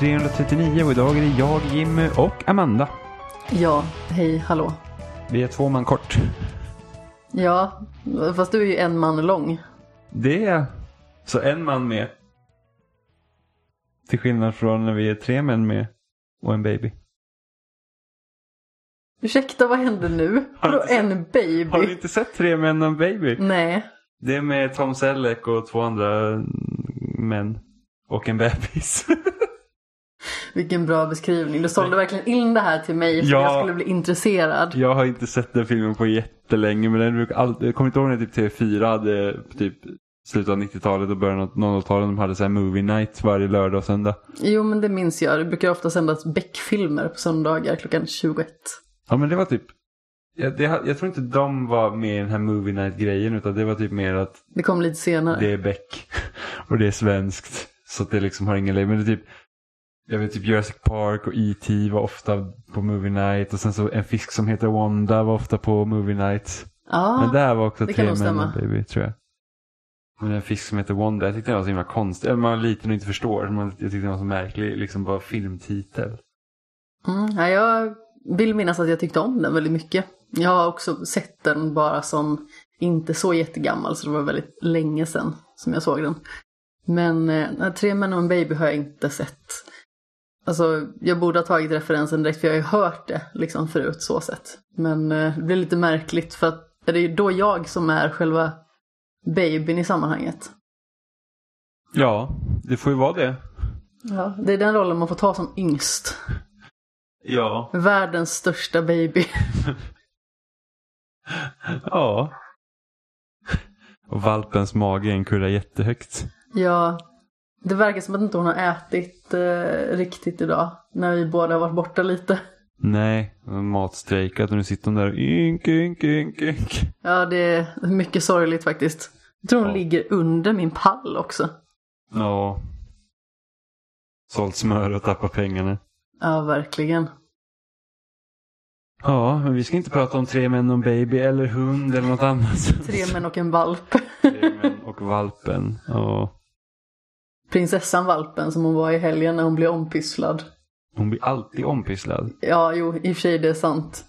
avsnitt 339 och idag är det jag, Jimmy och Amanda. Ja, hej, hallå. Vi är två man kort. Ja, fast du är ju en man lång. Det är så en man med. Till skillnad från när vi är tre män med och en baby. Ursäkta, vad hände nu? Har en baby? Har du inte sett Tre män och en baby? Nej. Det är med Tom Selleck och två andra män. Och en bebis. Vilken bra beskrivning. Du sålde verkligen in det här till mig så Ja. jag skulle bli intresserad. Jag har inte sett den filmen på jättelänge men den brukar alltid, jag kommer inte ihåg när typ TV4 hade typ slutet av 90-talet och början av 00-talet de hade så här movie night varje lördag och söndag. Jo, men det minns jag. Det brukar ofta sändas Beck-filmer på söndagar klockan 21. Ja men det var typ jag, det, jag tror inte de var med i den här movie night grejen utan det var typ mer att Det kom lite senare. det är Beck och det är svenskt. Så det liksom har ingen längd. Men det är typ jag vet typ Jurassic Park och E.T. var ofta på movie night och sen så en fisk som heter Wanda var ofta på movie night. Ja, Men där var också det tre män och baby tror jag. Men en fisk som heter Wanda, jag tyckte den var så himla konstig. Eller Man var liten och inte förstår. Man, jag tyckte den var så märklig, liksom bara filmtitel. mm, ja, jag vill minnas att jag tyckte om den väldigt mycket. Jag har också sett den bara som inte så jättegammal så det var väldigt länge sedan som jag såg den. Men eh, Tre män och en baby har jag inte sett. Alltså, jag borde ha tagit referensen direkt för jag har ju hört det liksom förut så sett. Men eh, det blir lite märkligt för att är det ju då jag som är själva babyn i sammanhanget. Ja, det får ju vara det. Ja, det är den rollen man får ta som yngst. Ja. Världens största baby. Ja. Och valpens mage är en kurra jättehögt. Ja, det verkar som att inte hon har ätit eh, riktigt idag. När vi båda har varit borta lite. Nej, matstrejkat och nu sitter hon där och ynk, ynk, ynk, ynk. Ja, det är mycket sorgligt faktiskt. Jag tror hon Ja. ligger under min pall också. Ja. Sålt smör och tappat pengarna. Ja, verkligen. Ja, men vi ska inte prata om tre män och en baby eller hund eller något annat. Tre män och en valp. Tre män och valpen. Ja. Prinsessan valpen som hon var i helgen när hon blev ompysslad. Hon blir alltid ompysslad. Ja, jo, i och för sig det är sant.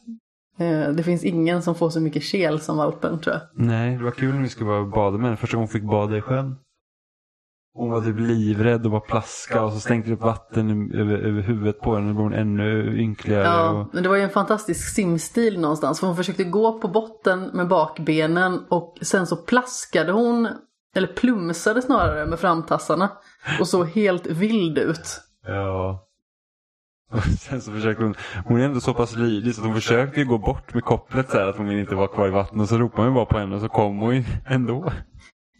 Eh, Det finns ingen som får så mycket kel som valpen tror jag. Nej, det var kul när vi skulle vara bada med henne. Första gången hon fick bada i sjön. Hon var typ livrädd och bara plaska och så stänkte det upp vatten över, över huvudet på henne. Då blev hon ännu ynkligare. Ja, Och... men det var ju en fantastisk simstil någonstans. För hon försökte gå på botten med bakbenen och sen så plaskade hon, eller plumsade snarare med framtassarna. Och såg helt vild ut. Ja. Och sen så försökte hon, hon är ändå så pass lydig så att hon försökte ju gå bort med kopplet så här att hon inte var kvar i vattnet. Och så ropade man bara på henne och så kom hon ändå.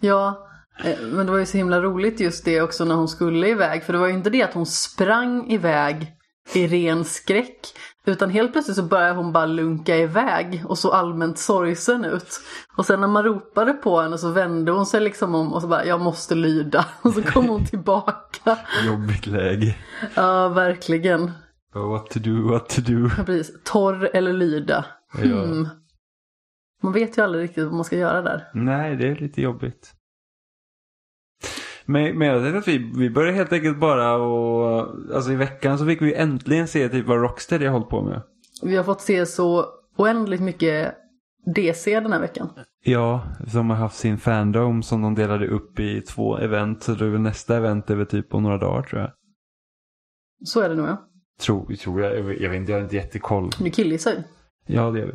Ja, eh, men det var ju så himla roligt just det också när hon skulle iväg. För det var ju inte det att hon sprang iväg i ren skräck. Utan helt plötsligt så började hon bara lunka iväg och så allmänt sorgsen ut. Och sen när man ropade på henne så vände hon sig liksom om och så bara jag måste lyda. Och så kom hon tillbaka. Jobbigt läge. Ja, verkligen. What to do, what to do. Ja, Precis. Torr eller lyda. Hmm. Man vet ju aldrig riktigt vad man ska göra där. Nej, det är lite jobbigt. Men, men jag tänkte att vi, vi börjar helt enkelt bara och alltså i veckan så fick vi äntligen se typ vad Rocksteady har hållit på med. Vi har fått se så oändligt mycket DC den här veckan. Ja, som har haft sin fandom som de delade upp i två event. Så det är väl nästa event är väl typ om några dagar tror jag. Så är det nog ja. Tror, tror jag, jag vet inte, jag har inte jättekoll. Nu killgissar vi. Ja, det gör vi.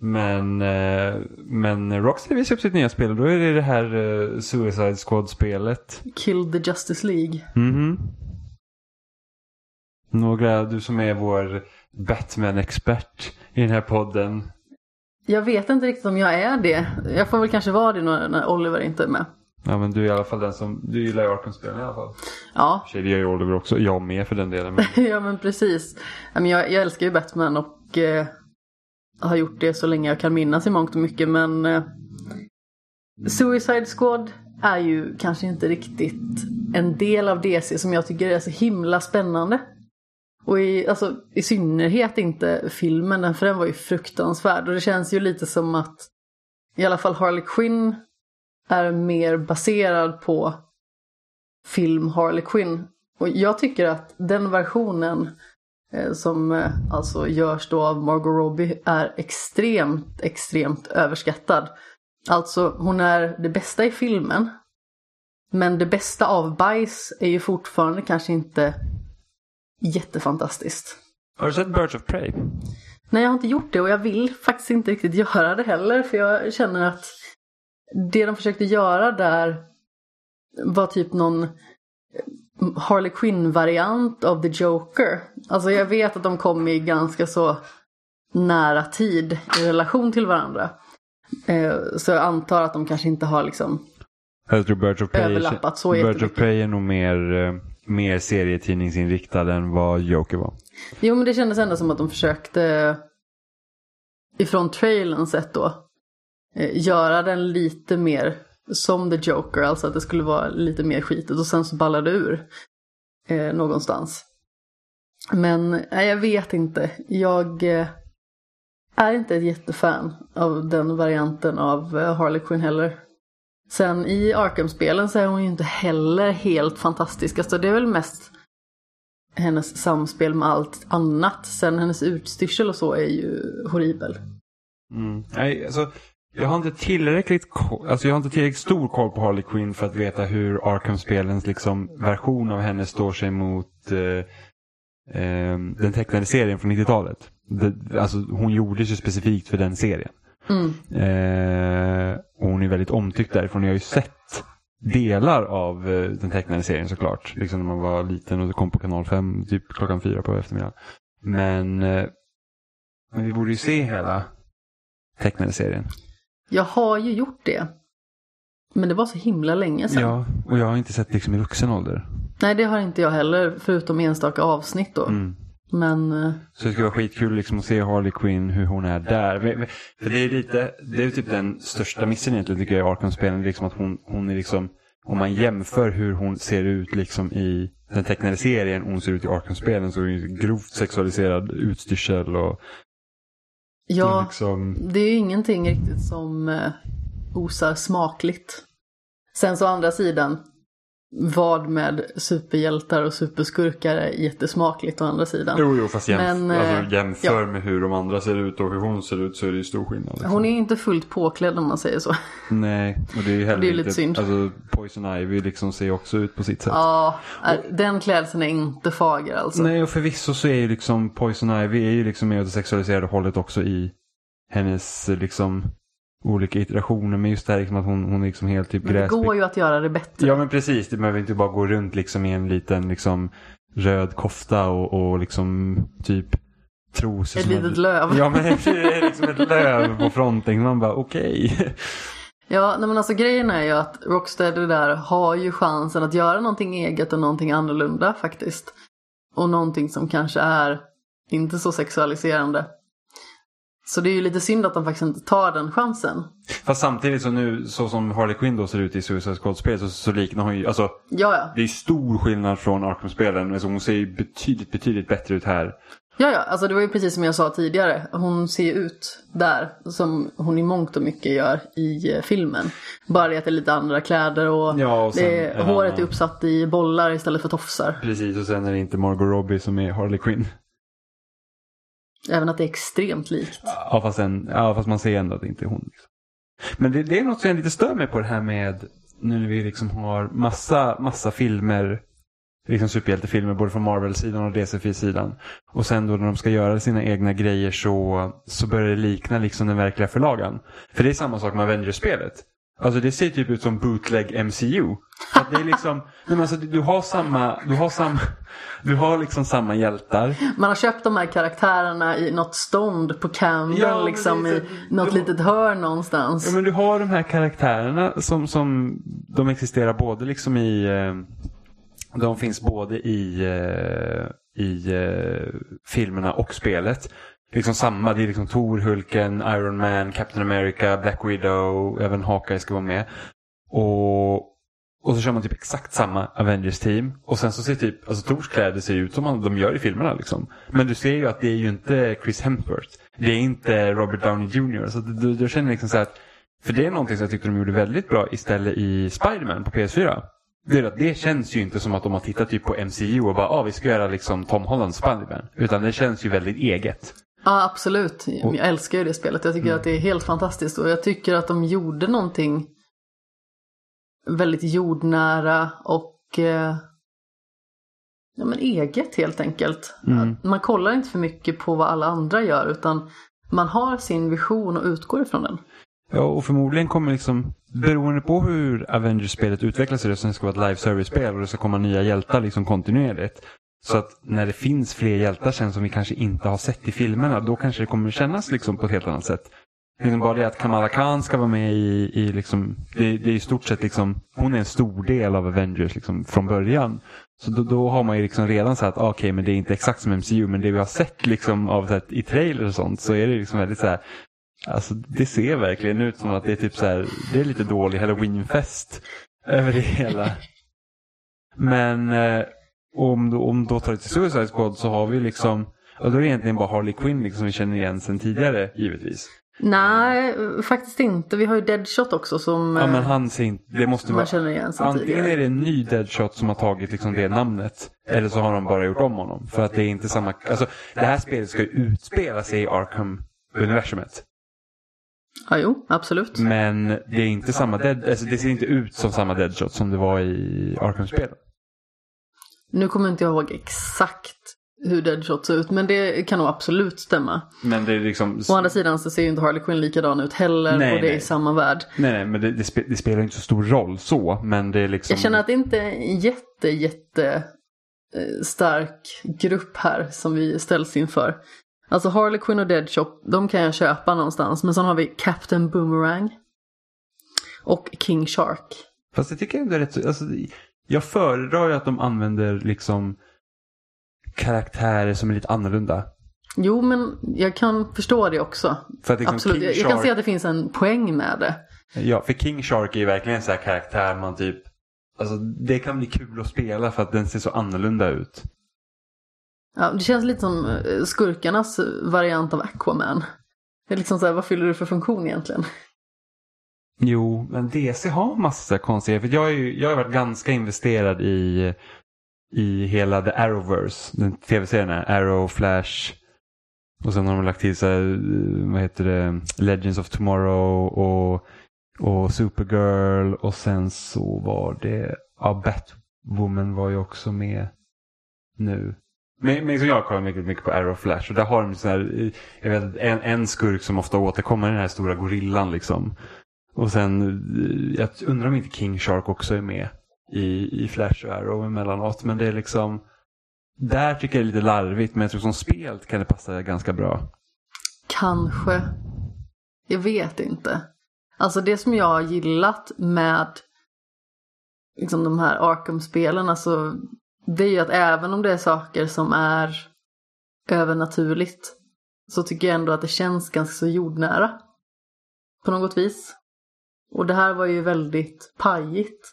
Men, eh, men Rocksteady visar upp sitt nya spel och då är det det här eh, Suicide Squad-spelet. Kill the Justice League. Mhm. Några, du som är vår Batman-expert i den här podden. Jag vet inte riktigt om jag är det. Jag får väl kanske vara det när, Oliver inte är med. Ja men du är i alla fall den som, du gillar ju Arkham-spelen i alla fall. Ja, Tjej, det gör ju Oliver också. Jag med för den delen. Men... ja men precis. Jag, jag älskar ju Batman och eh, har gjort det så länge jag kan minnas i mångt och mycket. Men eh, Suicide Squad är ju kanske inte riktigt en del av DC som jag tycker är så himla spännande. Och i, alltså, i synnerhet inte filmen, för den var ju fruktansvärd. Och det känns ju lite som att i alla fall Harley Quinn är mer baserad på film Harley Quinn Och jag tycker att den versionen som eh, alltså görs då av Margot Robbie är extremt, extremt överskattad. Alltså hon är det bästa i filmen. Men det bästa av bajs är ju fortfarande kanske inte jättefantastiskt. Har du sett Birds of Prey? Nej, jag har inte gjort det och jag vill faktiskt inte riktigt göra det heller för jag känner att det de försökte göra där var typ någon Harley Quinn-variant av The Joker. Alltså jag vet att de kom i ganska så nära tid i relation till varandra. Eh, Så jag antar att de kanske inte har liksom Jag tror Birds of Prey, överlappat så Birds of. Prey är nog mer, eh, mer serietidningsinriktad än vad Joker var. Jo men det kändes ändå som att de försökte ifrån trailern sett då eh, göra den lite mer som The Joker, alltså att det skulle vara lite mer skitigt och sen så ballade det ur eh, någonstans. Men nej, jag vet inte. Jag eh, är inte ett jättefan av den varianten av eh, Harley Quinn heller. Sen i Arkham-spelen så är hon ju inte heller helt fantastisk. Alltså det är väl mest hennes samspel med allt annat. Sen hennes utstyrsel och så är ju horribel. Mm. Nej, alltså, jag har inte tillräckligt alltså jag har inte tillräckligt stor koll på Harley Quinn för att veta hur Arkham-spelens liksom, version av henne står sig mot eh, eh, den tecknade serien från 90-talet. Det, alltså, hon gjordes ju specifikt för den serien. Mm. Eh, och hon är väldigt omtyckt därifrån. Jag har ju sett delar av eh, den tecknade serien såklart. Liksom när man var liten och det kom på kanal 5 typ klockan fyra på eftermiddagen. Men, eh, men vi borde ju se hela tecknade serien. Jag har ju gjort det. Men det var så himla länge sedan. Ja, och jag har inte sett liksom i vuxen ålder. Nej, det har inte jag heller, förutom enstaka avsnitt då. Mm. Men eh, Så det skulle vara skitkul liksom att se Harley Quinn, hur hon är där. För det är lite, det är typ den största missen egentligen tycker jag i Arkham-spelen. Liksom att hon, hon är liksom, om man jämför hur hon ser ut liksom i den tecknade serien hon ser ut i Arkham-spelen så är hon grovt sexualiserad utstyrsel och ja, liksom... det är ju ingenting riktigt som eh, osar smakligt. Sen så andra sidan, vad med superhjältar och superskurkar är jättesmakligt å andra sidan. Jo, jo, fast jämf- Men, eh, alltså, jämför med hur de andra ser ut och hur hon ser ut så är det ju stor skillnad. Liksom. Hon är inte fullt påklädd om man säger så. Nej, och det är ju heller Det är ju inte... lite synd. Alltså, Poison Ivy liksom ser också ut på sitt sätt. Ja, eh, den klädseln är inte fager alltså. Nej, och förvisso så är ju liksom Poison Ivy är ju liksom mer åt det sexualiserade hållet också i hennes liksom olika iterationer. Men just det här liksom att hon, hon är liksom helt typ Men det går ju att göra det bättre. Ja men precis, det behöver inte bara gå runt liksom i en liten liksom röd kofta och, och liksom typ trosor Ett litet löv. Ja men det är liksom ett löv på fronten. Man bara okej. Ja, nej men alltså grejen är ju att Rocksteady där har ju chansen att göra någonting eget och någonting annorlunda faktiskt. Och någonting som kanske är inte så sexualiserande. Så det är ju lite synd att de faktiskt inte tar den chansen. Fast samtidigt så nu, så som Harley Quinn då ser ut i Suicide Squad-spel så, så liknar hon ju, alltså Ja, ja. det är stor skillnad från Arkham-spelen. Alltså, hon ser ju betydligt, betydligt bättre ut här. Ja, ja, alltså det var ju precis som jag sa tidigare. Hon ser ut där som hon i mångt och mycket gör i eh, filmen. Bara det att det är lite andra kläder och, Ja, och sen det en håret är uppsatt i bollar istället för tofsar. Precis, och sen är det inte Margot Robbie som är Harley Quinn. Även att det är extremt likt. Ja, fast, en, ja, fast man ser ändå att det inte är hon. Liksom. Men det, det är något som jag lite stör mig på det här med nu när vi liksom har massa, massa filmer, liksom superhjältefilmer både från Marvel-sidan och DC-sidan. Och sen då när de ska göra sina egna grejer så, så börjar det likna liksom den verkliga förlagan. För det är samma sak med Avengers-spelet. Alltså det ser typ ut som bootleg MCU. Så att det är liksom, nej alltså du har samma, du har samma, du har liksom samma hjältar. Man har köpt de här karaktärerna i något stånd på Camden Ja, liksom är i så- något de- litet hörn någonstans. Ja, men du har de här karaktärerna som, som de existerar både liksom i eh, de finns både i, eh, i eh, filmerna och spelet. Liksom samma, det är liksom Thor, Hulken, Iron Man, Captain America, Black Widow, även Hawkeye ska vara med. Och, och så kör man typ exakt samma Avengers-team. Och sen så ser typ, alltså Thors kläder ser ut som man, de gör i filmerna liksom. Men du ser ju att det är ju inte Chris Hemsworth. Det är inte Robert Downey Jr. Så du, du, du känner liksom så här att, för det är någonting som jag tyckte de gjorde väldigt bra istället i Spider-Man på PS4. det, att det känns ju inte som att de har tittat typ på MCU och bara ah, vi ska göra liksom Tom Hollands Spiderman. Utan det känns ju väldigt eget. Ja, absolut. Jag älskar ju det spelet. Jag tycker Mm. att det är helt fantastiskt. Och jag tycker att de gjorde någonting väldigt jordnära och eh, ja, men eget helt enkelt. Mm. Man kollar inte för mycket på vad alla andra gör utan man har sin vision och utgår ifrån den. Ja, och förmodligen kommer liksom, beroende på hur Avengers-spelet utvecklas, det ska vara ett live service-spel och det ska komma nya hjältar liksom kontinuerligt. Så att när det finns fler hjältar sen som vi kanske inte har sett i filmerna, då kanske det kommer kännas liksom på ett helt annat sätt. Liksom bara det att Kamala Khan ska vara med i, i liksom, det, det är i stort sett liksom, hon är en stor del av Avengers liksom från början. Så då, då har man ju liksom redan sagt, att ah, okej men det är inte exakt som MCU, men det vi har sett liksom av så här, i trailers och sånt så är det liksom väldigt så här, Alltså det ser verkligen ut som att det är typ så här, det är lite dålig halloweenfest över det hela. Men eh, om, då, om då tar det till Suicide Squad så har vi liksom, och då är det egentligen bara Harley Quinn liksom vi känner igen sen tidigare givetvis. Nej, faktiskt inte. Vi har ju Deadshot också som Ja men eh, han ser inte, det måste man känner igen sen antingen tidigare. är det en ny Deadshot som har tagit liksom det namnet. Eller så har de bara gjort om honom. För att det är inte samma, alltså det här spelet ska ju utspela sig i Arkham-universumet. Ja, jo, absolut. Men det är inte samma dead, alltså det ser inte ut som samma Deadshot som det var i Arkham-spelet. Nu kommer inte jag ihåg exakt hur Deadshot ser ut, men det kan nog absolut stämma. Men det är liksom... Å andra sidan så ser ju inte Harley Quinn likadan ut heller Nej, och det är nej. i samma värld. Nej, nej, men det, det, spe, det spelar inte så stor roll så, men det är liksom... Jag känner att det inte är en jätte, jätte eh, stark grupp här som vi ställs inför. Alltså Harley Quinn och Deadshot, de kan jag köpa någonstans. Men sen har vi Captain Boomerang. Och King Shark. Fast jag tycker ändå är rätt så- alltså, Jag föredrar ju att de använder liksom karaktärer som är lite annorlunda. Jo, men jag kan förstå det också. För att liksom Absolut, King jag, jag kan se att det finns en poäng med det. Ja, för King Shark är ju verkligen en sån här karaktär man typ... Alltså det kan bli kul att spela för att den ser så annorlunda ut. Ja, det känns lite som eh, skurkarnas variant av Aquaman. Det är liksom så här, vad fyller du för funktion egentligen? Jo, men DC har massa konstiga... För jag, är ju, jag har varit ganska investerad i, i hela The Arrowverse. Den tv-serien är Arrow, Flash. Och sen har de lagt till så här, vad heter det, Legends of Tomorrow och, och Supergirl. Och sen så var det, ja Batwoman var ju också med nu. Men, men som jag kollar mycket, mycket på Arrow och Flash och där har de så här, jag vet, en, en skurk som ofta återkommer, den här stora gorillan liksom. Och sen, eh, jag undrar om inte King Shark också är med i, i Flash och Arrow emellanåt. Men det är liksom, där tycker jag det är lite larvigt. Men jag tror som spel kan det passa ganska bra. Kanske. Jag vet inte. Alltså det som jag har gillat med liksom de här Arkham-spelen, alltså det är ju att även om det är saker som är övernaturligt så tycker jag ändå att det känns ganska så jordnära. På något vis. Och det här var ju väldigt pajigt.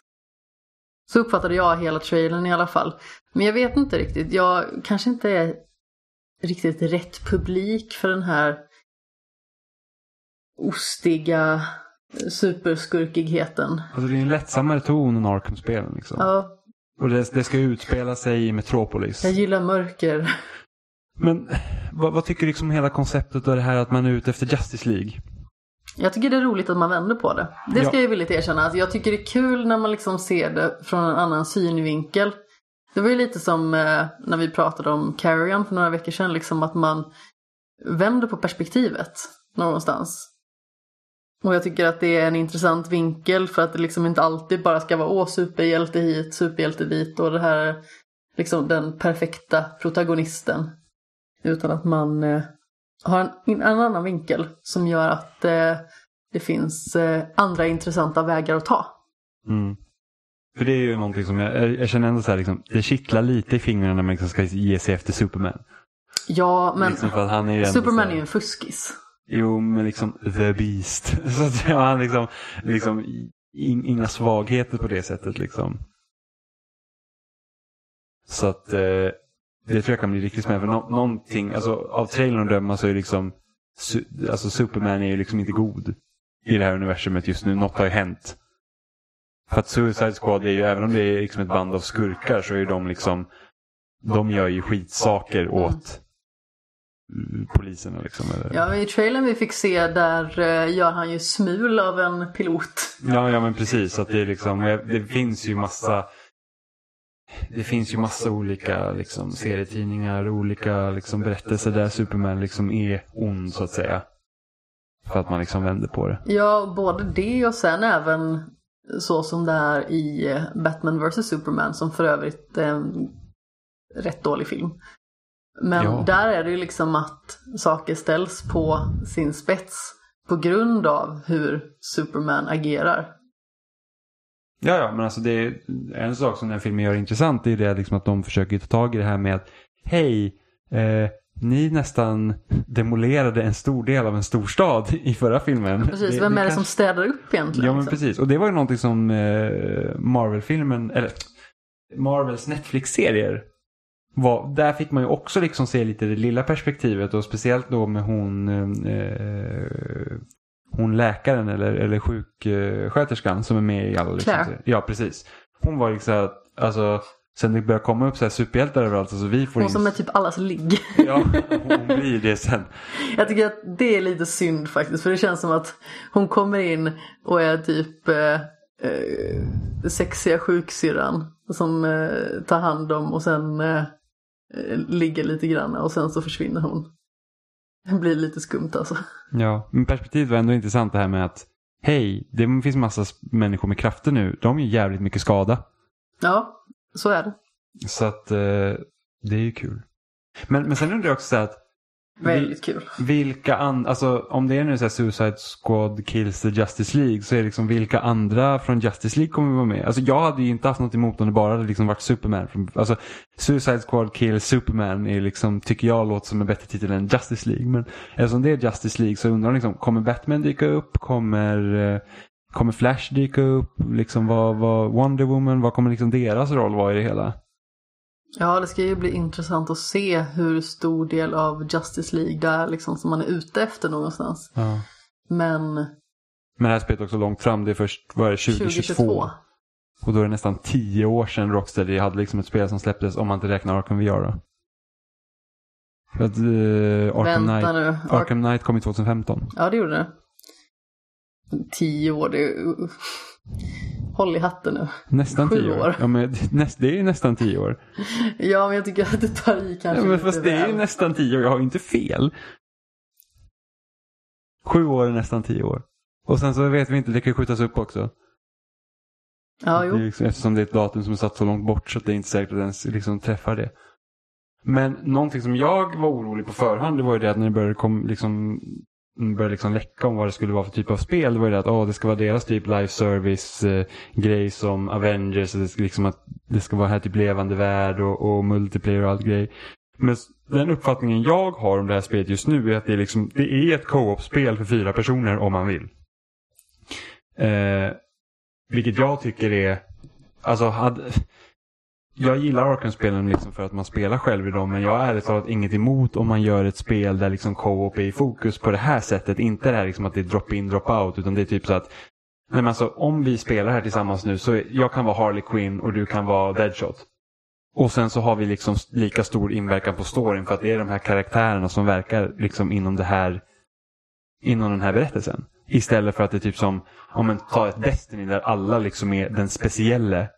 Så uppfattade jag hela trailern i alla fall. Men jag vet inte riktigt, jag kanske inte är riktigt rätt publik för den här ostiga superskurkigheten. Alltså det är en lättsammare ton än Arkham-spelen. Liksom. Ja, Och det, det ska utspela sig i Metropolis. jag gillar mörker. Men vad, vad tycker du liksom om hela konceptet av det här att man är ute efter Justice League? Jag tycker det är roligt att man vänder på det. Det ska Ja. jag villigt erkänna. Alltså jag tycker det är kul när man liksom ser det från en annan synvinkel. Det var ju lite som eh, när vi pratade om Carrion för några veckor sedan. Liksom att man vänder på perspektivet någonstans. Och jag tycker att det är en intressant vinkel för att det liksom inte alltid bara ska vara åh superhjälte hit, superhjälte dit och det här är liksom den perfekta protagonisten. Utan att man eh, har en, en annan vinkel som gör att eh, det finns eh, andra intressanta vägar att ta. Mm. För det är ju någonting som jag, jag, känner ändå så här liksom, det kittlar lite i fingrarna när man liksom ska ge sig efter Superman. Ja, men liksom är Superman är ju en fuskis. Jo, men liksom the beast. Så att ja, han liksom, liksom in, inga svagheter på det sättet liksom. Så att eh, det tror jag kan bli riktigt spännande. För nå, någonting, alltså av trailern att döma så är liksom, su, alltså Superman är ju liksom inte god i det här universumet just nu. Något har ju hänt. För att Suicide Squad är ju, även om det är liksom ett band av skurkar så är de liksom, de gör ju skitsaker åt poliserna liksom. Eller? Ja, i trailern vi fick se där eh, gör han ju smul av en pilot. Ja, ja men precis. Att det, är liksom, det finns ju massa det finns ju massa olika liksom, serietidningar, olika liksom, berättelser där Superman liksom är ond så att säga. För att man liksom vänder på det. Ja, både det och sen även så som det är i eh, Batman vs Superman som för övrigt är en rätt dålig film. Men Ja. där är det ju liksom att saker ställs på sin spets på grund av hur Superman agerar. Ja, ja, men alltså det är en sak som den filmen gör intressant är det liksom att de försöker ta tag i det här med att hej, eh, ni nästan demolerade en stor del av en storstad i förra filmen. Precis, vem är det som städar upp egentligen? Ja, men liksom? precis. Och det var ju någonting som eh, Marvel-filmen, eller Marvels Netflix-serier var, där fick man ju också liksom se lite det lilla perspektivet och speciellt då med hon, eh, hon läkaren eller, eller sjuksköterskan som är med i alla. Liksom, Claire. Ja, precis. Hon var liksom, alltså, sen det började komma upp så här superhjältar överallt, alltså vi får Hon in... som är typ allas ligg. Ja, hon blir det sen. Jag tycker att det är lite synd faktiskt för det känns som att hon kommer in och är typ eh, eh, sexiga sjuksyrran som eh, tar hand om och sen eh, eh, ligger lite grann och sen så försvinner hon. Det blir lite skumt alltså. Ja, men perspektivet var ändå intressant det här med att hej, det finns massa människor med krafter nu. De gör jävligt mycket skada. Ja, så är det. Så att eh, det är ju kul. Men, men sen undrar jag också så att Väldigt kul. vilka andra, alltså om det är nu så här Suicide Squad kills the Justice League så är det liksom vilka andra från Justice League kommer vara med? Alltså jag hade ju inte haft något emot om det bara hade liksom varit Superman. Från, alltså Suicide Squad kills Superman är liksom, tycker jag låter som en bättre titel än Justice League. Men eftersom det är Justice League så undrar jag liksom, kommer Batman dyka upp? Kommer, eh, kommer Flash dyka upp? Liksom vad, vad Wonder Woman, vad kommer liksom deras roll vara i det hela? Ja, det ska ju bli intressant att se hur stor del av Justice League det är liksom som man är ute efter någonstans. Ja. Men Men det här spelet är också långt fram. Det är först, vad är det, 2022? 2022. Och då är det nästan tio år sedan Rocksteady hade liksom ett spel som släpptes om man inte räknar Arkham VR då. För att eh, Arkham, Vänta Knight, nu. Ar- Arkham Knight kom i 2015. Ja, det gjorde det. Tio år, det är... Håll i hatten nu. Nästan Sju tio år. år. Ja, men näst, det är ju nästan tio år. Ja, men jag tycker att det tar i kanske Ja, men fast det är ju nästan tio år. Jag har ju inte fel. Sju år är nästan tio år. Och sen så vet vi inte, det kan ju skjutas upp också. Ja, jo. liksom, eftersom det är ett datum som är satt så långt bort så att det är inte säkert att ens liksom träffar det. Men någonting som jag var orolig på förhand det var ju det att när det började, kom, liksom, Mm, började liksom läcka om vad det skulle vara för typ av spel. Det var ju det att oh, det ska vara deras typ live service eh, grej som Avengers. Och det ska liksom att det ska vara här typ levande värld och, och multiplayer och allt grej. Men den uppfattningen jag har om det här spelet just nu är att det är, liksom, det är ett co-op-spel för fyra personer om man vill. Eh, vilket jag tycker är... Alltså, hade, jag gillar Arkham-spelen liksom för att man spelar själv i dem, men jag har ärligt talat inget emot om man gör ett spel där liksom co-op är i fokus på det här sättet. Inte det här liksom att det är drop-in, drop-out, utan det är typ så att Nej, men alltså, om vi spelar här tillsammans nu så är, jag kan vara Harley Quinn och du kan vara Deadshot. Och sen så har vi liksom lika stor inverkan på storyn för att det är de här karaktärerna som verkar liksom inom det här inom den här berättelsen. Istället för att det är typ som om man tar ett Destiny där alla liksom är den specielle.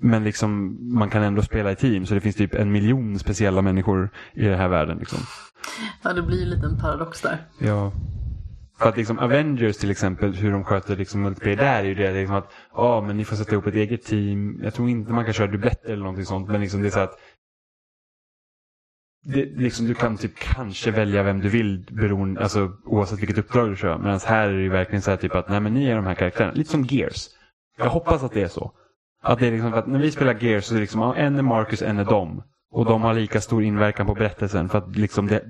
Men liksom man kan ändå spela i team så det finns typ en miljon speciella människor i den här världen. Liksom. Ja, det blir ju lite en paradox där. Ja. För att liksom Avengers till exempel, hur de sköter liksom multiplayer där är ju det liksom att ja men ni får sätta ihop ett eget team. Jag tror inte man kan köra dubbletter eller någonting sånt men liksom det är så att det, liksom, du kan typ kanske välja vem du vill beroende, alltså, oavsett vilket uppdrag du kör. Medan här är det ju verkligen så här typ att nej men ni är de här karaktärerna. Lite som Gears. Jag hoppas att det är så. Att det är liksom för att när vi spelar Gears så är det liksom en är Marcus, en är dem. Och de har lika stor inverkan på berättelsen för att liksom det,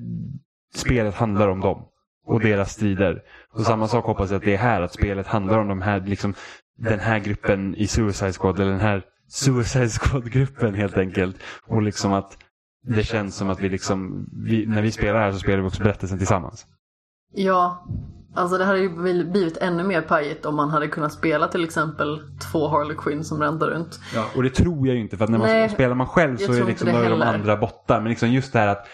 spelet handlar om dem. Och deras strider. Och samma sak hoppas jag att det är här, att spelet handlar om de här, liksom, den här gruppen i Suicide Squad, eller den här Suicide Squad-gruppen helt enkelt. Och liksom att det känns som att vi liksom, vi, när vi spelar här så spelar vi också berättelsen tillsammans. Ja, Alltså det hade ju blivit ännu mer pajigt om man hade kunnat spela till exempel två Harley Quinn som räntar runt. Ja, och det tror jag ju inte för att när man Nej, spelar man själv så är liksom, då det är de andra borta. Men liksom just det här att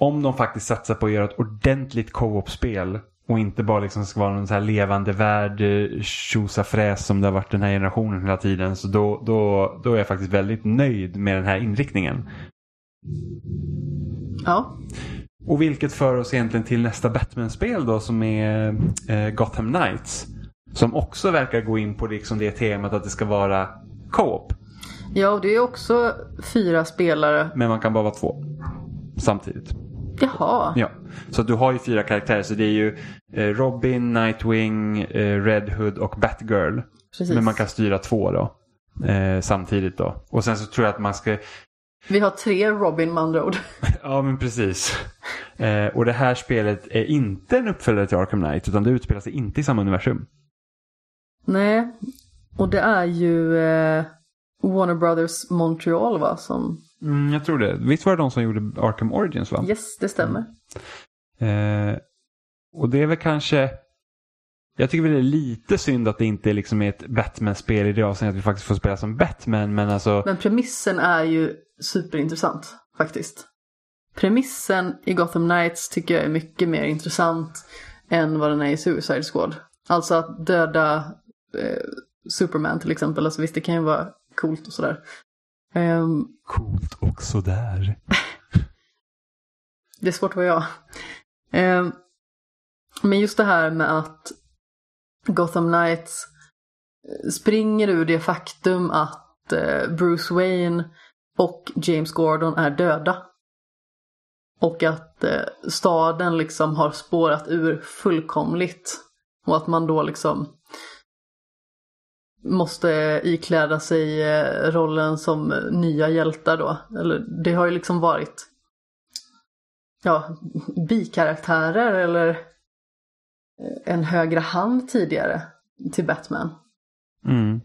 om de faktiskt satsar på att göra ett ordentligt co-op-spel och inte bara liksom ska vara någon så här levande värld, eh, tjosafräs som det har varit den här generationen hela tiden. Så då, då, då är jag faktiskt väldigt nöjd med den här inriktningen. Ja, Och vilket för oss egentligen till nästa Batman-spel då som är eh, Gotham Knights. Som också verkar gå in på liksom det temat att det ska vara co-op. ja och det är också fyra spelare. Men man kan bara vara två samtidigt. Jaha, Ja, så du har ju fyra karaktärer. Så det är ju eh, Robin, Nightwing, eh, Red Hood och Batgirl. precis. Men man kan styra två då. Eh, samtidigt då. Och sen så tror jag att man ska... Vi har tre Robin med andra ord. Ja men precis. Eh, och det här spelet är inte en uppföljare till Arkham Knight. Utan det utspelar sig inte i samma universum. Nej, och det är ju eh, Warner Brothers Montreal va? Som, Mm, jag tror det. Visst var det de som gjorde Arkham Origins va? yes, det stämmer. Eh, och det är väl kanske... Jag tycker väl det är lite synd att det inte liksom är ett Batman-spel i det avseendet att vi faktiskt får spela som Batman. Men alltså... Men premissen är ju superintressant faktiskt. Premissen i Gotham Knights tycker jag är mycket mer intressant än vad den är i Suicide Squad. Alltså att döda eh, Superman till exempel. Alltså visst, det kan ju vara coolt och sådär. Ehm, Coolt också där. Det är svårt att vara jag. Ehm, men just det här med att Gotham Knights springer ur det faktum att eh, Bruce Wayne och James Gordon är döda. Och att eh, staden liksom har spårat ur fullkomligt. Och att man då liksom måste ikläda sig eh, rollen som eh, nya hjältar då. Eller det har ju liksom varit ja, bikaraktärer eller eh, en högre hand tidigare till Batman. Mm.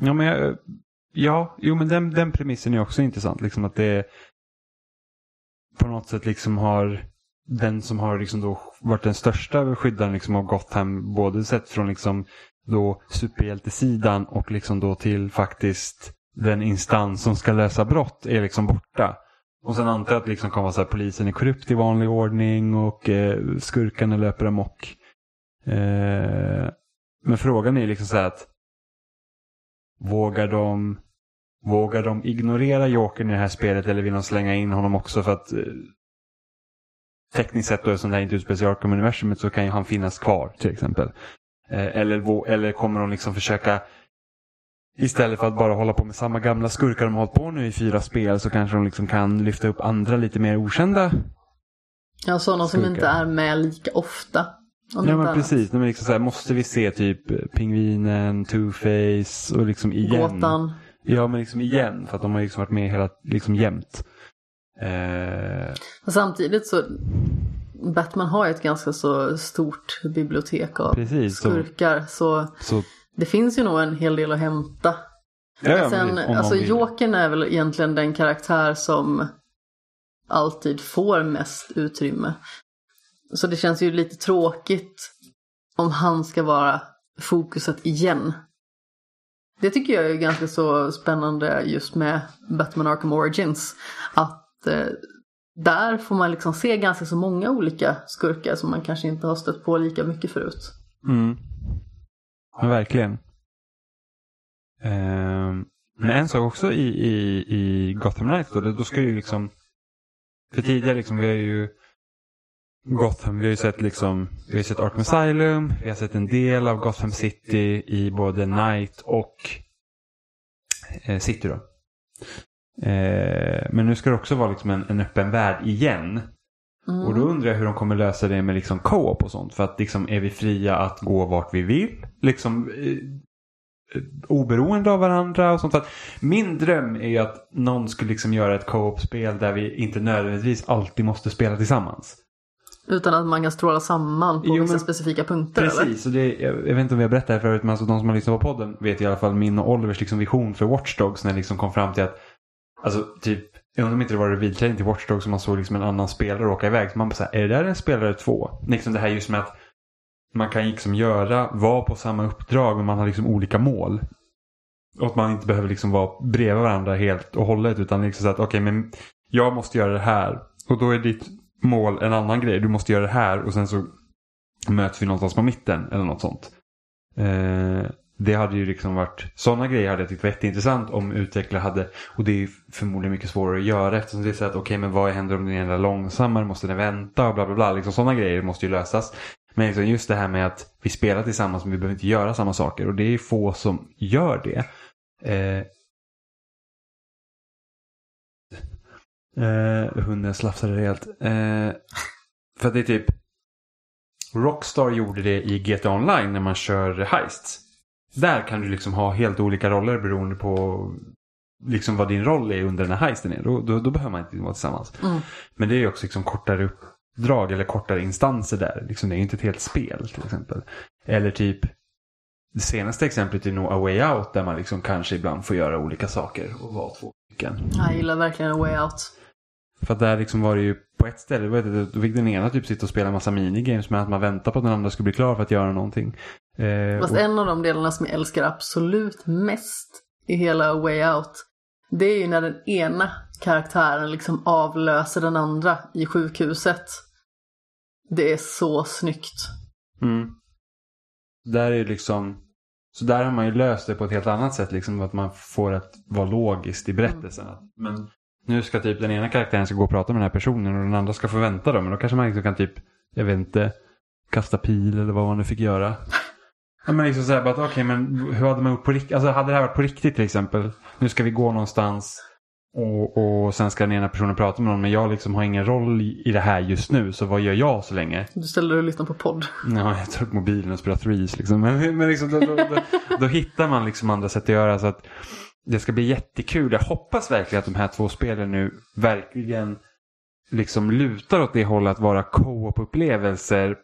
Ja, men jag, ja, jo, men den, den premissen är också intressant. Liksom att det på något sätt liksom har den som har liksom då varit den största skyddaren liksom av Gotham, både sett från liksom då superhjältesidan och liksom då till faktiskt den instans som ska lösa brott är liksom borta. Och sen antar jag att liksom kommer vara så här, polisen är korrupt i vanlig ordning och eh, skurkarna löper amok. Eh, men frågan är liksom så här att vågar de, vågar de ignorera Jokern i det här spelet eller vill de slänga in honom också för att eh, tekniskt sett då eftersom det här inte utspelar sig i Arkham-universumet så kan ju han finnas kvar till exempel. Eh, eller, eller kommer de liksom försöka Istället för att bara hålla på med samma gamla skurkar de har hållit på nu i fyra spel så kanske de liksom kan lyfta upp andra lite mer okända. Ja, sådana som Skurkar. inte är med lika ofta. Om Ja men precis, men liksom så här, måste vi se typ Pingvinen, Two-Face och liksom igen. Gåtan. Ja men liksom igen för att de har liksom varit med hela, liksom jämt. Eh, Och samtidigt så Batman har ju ett ganska så stort bibliotek av precis. Skurkar. Så så, det finns ju nog en hel del att hämta. ja, Men sen, alltså. Jokern är väl egentligen den karaktär som alltid får mest utrymme. Så det känns ju lite tråkigt om han ska vara fokuset igen. Det tycker jag är ganska så spännande just med Batman Arkham Origins. Att eh, där får man liksom se ganska så många olika skurkar som man kanske inte har stött på lika mycket förut. Mm. Men verkligen. Ehm, men en sak också i, i, i Gotham Knights då, då ska ju liksom för tidigare liksom, vi har ju Gotham, vi har ju sett liksom, vi har sett Arkham Asylum, vi har sett en del av Gotham City i både Knight och eh, City då. Eh, men nu ska det också vara liksom en, en öppen värld igen. Mm. Och då undrar jag hur de kommer lösa det med liksom co-op och sånt. För att liksom är vi fria att gå vart vi vill? Liksom eh, oberoende av varandra och sånt. För att min dröm är ju att någon skulle liksom göra ett co-op-spel där vi inte nödvändigtvis alltid måste spela tillsammans. Utan att man kan stråla samman på Jo, vissa men- specifika punkter eller? Precis, och det, jag, jag vet inte om vi har berättat det här förut men alltså de som har lyssnat på podden vet i alla fall min och Olivers liksom vision för Watch Dogs när det liksom kom fram till att Alltså typ jag undrar om inte det var reveal till Watch Dogs som man såg liksom en annan spelare åka iväg. Så man bara så här, är det där en spelare två? Liksom det här just med att man kan liksom göra, vara på samma uppdrag men man har liksom olika mål. Och att man inte behöver liksom vara bredvid varandra helt och hållet utan liksom så att okej okay, men jag måste göra det här. Och då är ditt mål en annan grej. Du måste göra det här och sen så möts vi någonstans på mitten eller något sånt. Eh, det hade ju liksom varit, sådana grejer hade jag tyckt var jätteintressant om utvecklare hade, och det är ju förmodligen mycket svårare att göra eftersom det är så att okej okay, men vad händer om den är långsammare, måste den vänta och bla bla bla. Liksom, sådana grejer måste ju lösas. Men liksom just det här med att vi spelar tillsammans men vi behöver inte göra samma saker och det är få som gör det. Eh, eh, hunden slafsade rejält. Eh, för att det är typ Rockstar gjorde det i GTA Online när man kör heists. Där kan du liksom ha helt olika roller beroende på liksom vad din roll är under den här heisten är. Då, då, då behöver man inte vara tillsammans. Mm. Men det är ju också liksom kortare uppdrag eller kortare instanser där. Liksom, det är ju inte ett helt spel till exempel. Eller typ det senaste exemplet är nog A Way Out där man liksom kanske ibland får göra olika saker och vara två stycken. Jag gillar verkligen A Way Out. För att där liksom var det ju på ett ställe, då fick den ena typ sitta och spela en massa minigames med att man väntar på att den andra skulle bli klar för att göra någonting. Eh, Fast och... en av de delarna som jag älskar absolut mest i hela Way Out, det är ju när den ena karaktären liksom avlöser den andra i sjukhuset. Det är så snyggt. Mm. Där är liksom, så där har man ju löst det på ett helt annat sätt, liksom att man får att vara logiskt i berättelsen. Mm. Men nu ska typ den ena karaktären ska gå och prata med den här personen och den andra ska få vänta då. Men då kanske man liksom kan typ, jag vet inte, kasta pil eller vad man nu fick göra. Ja, men liksom såhär, okej okay, men hur hade man gjort på riktigt? Alltså hade det här varit på riktigt till exempel? Nu ska vi gå någonstans och, och sen ska den ena personen prata med någon men jag liksom har ingen roll i, i det här just nu så vad gör jag så länge? Du ställer dig och lyssnar på podd. Ja, jag tar upp mobilen och spelar Threes liksom. Men, men liksom, då, då, då, då, hittar man liksom andra sätt att göra så att det ska bli jättekul. Jag hoppas verkligen att de här två spelen nu verkligen liksom lutar åt det hållet att vara co-op-upplevelser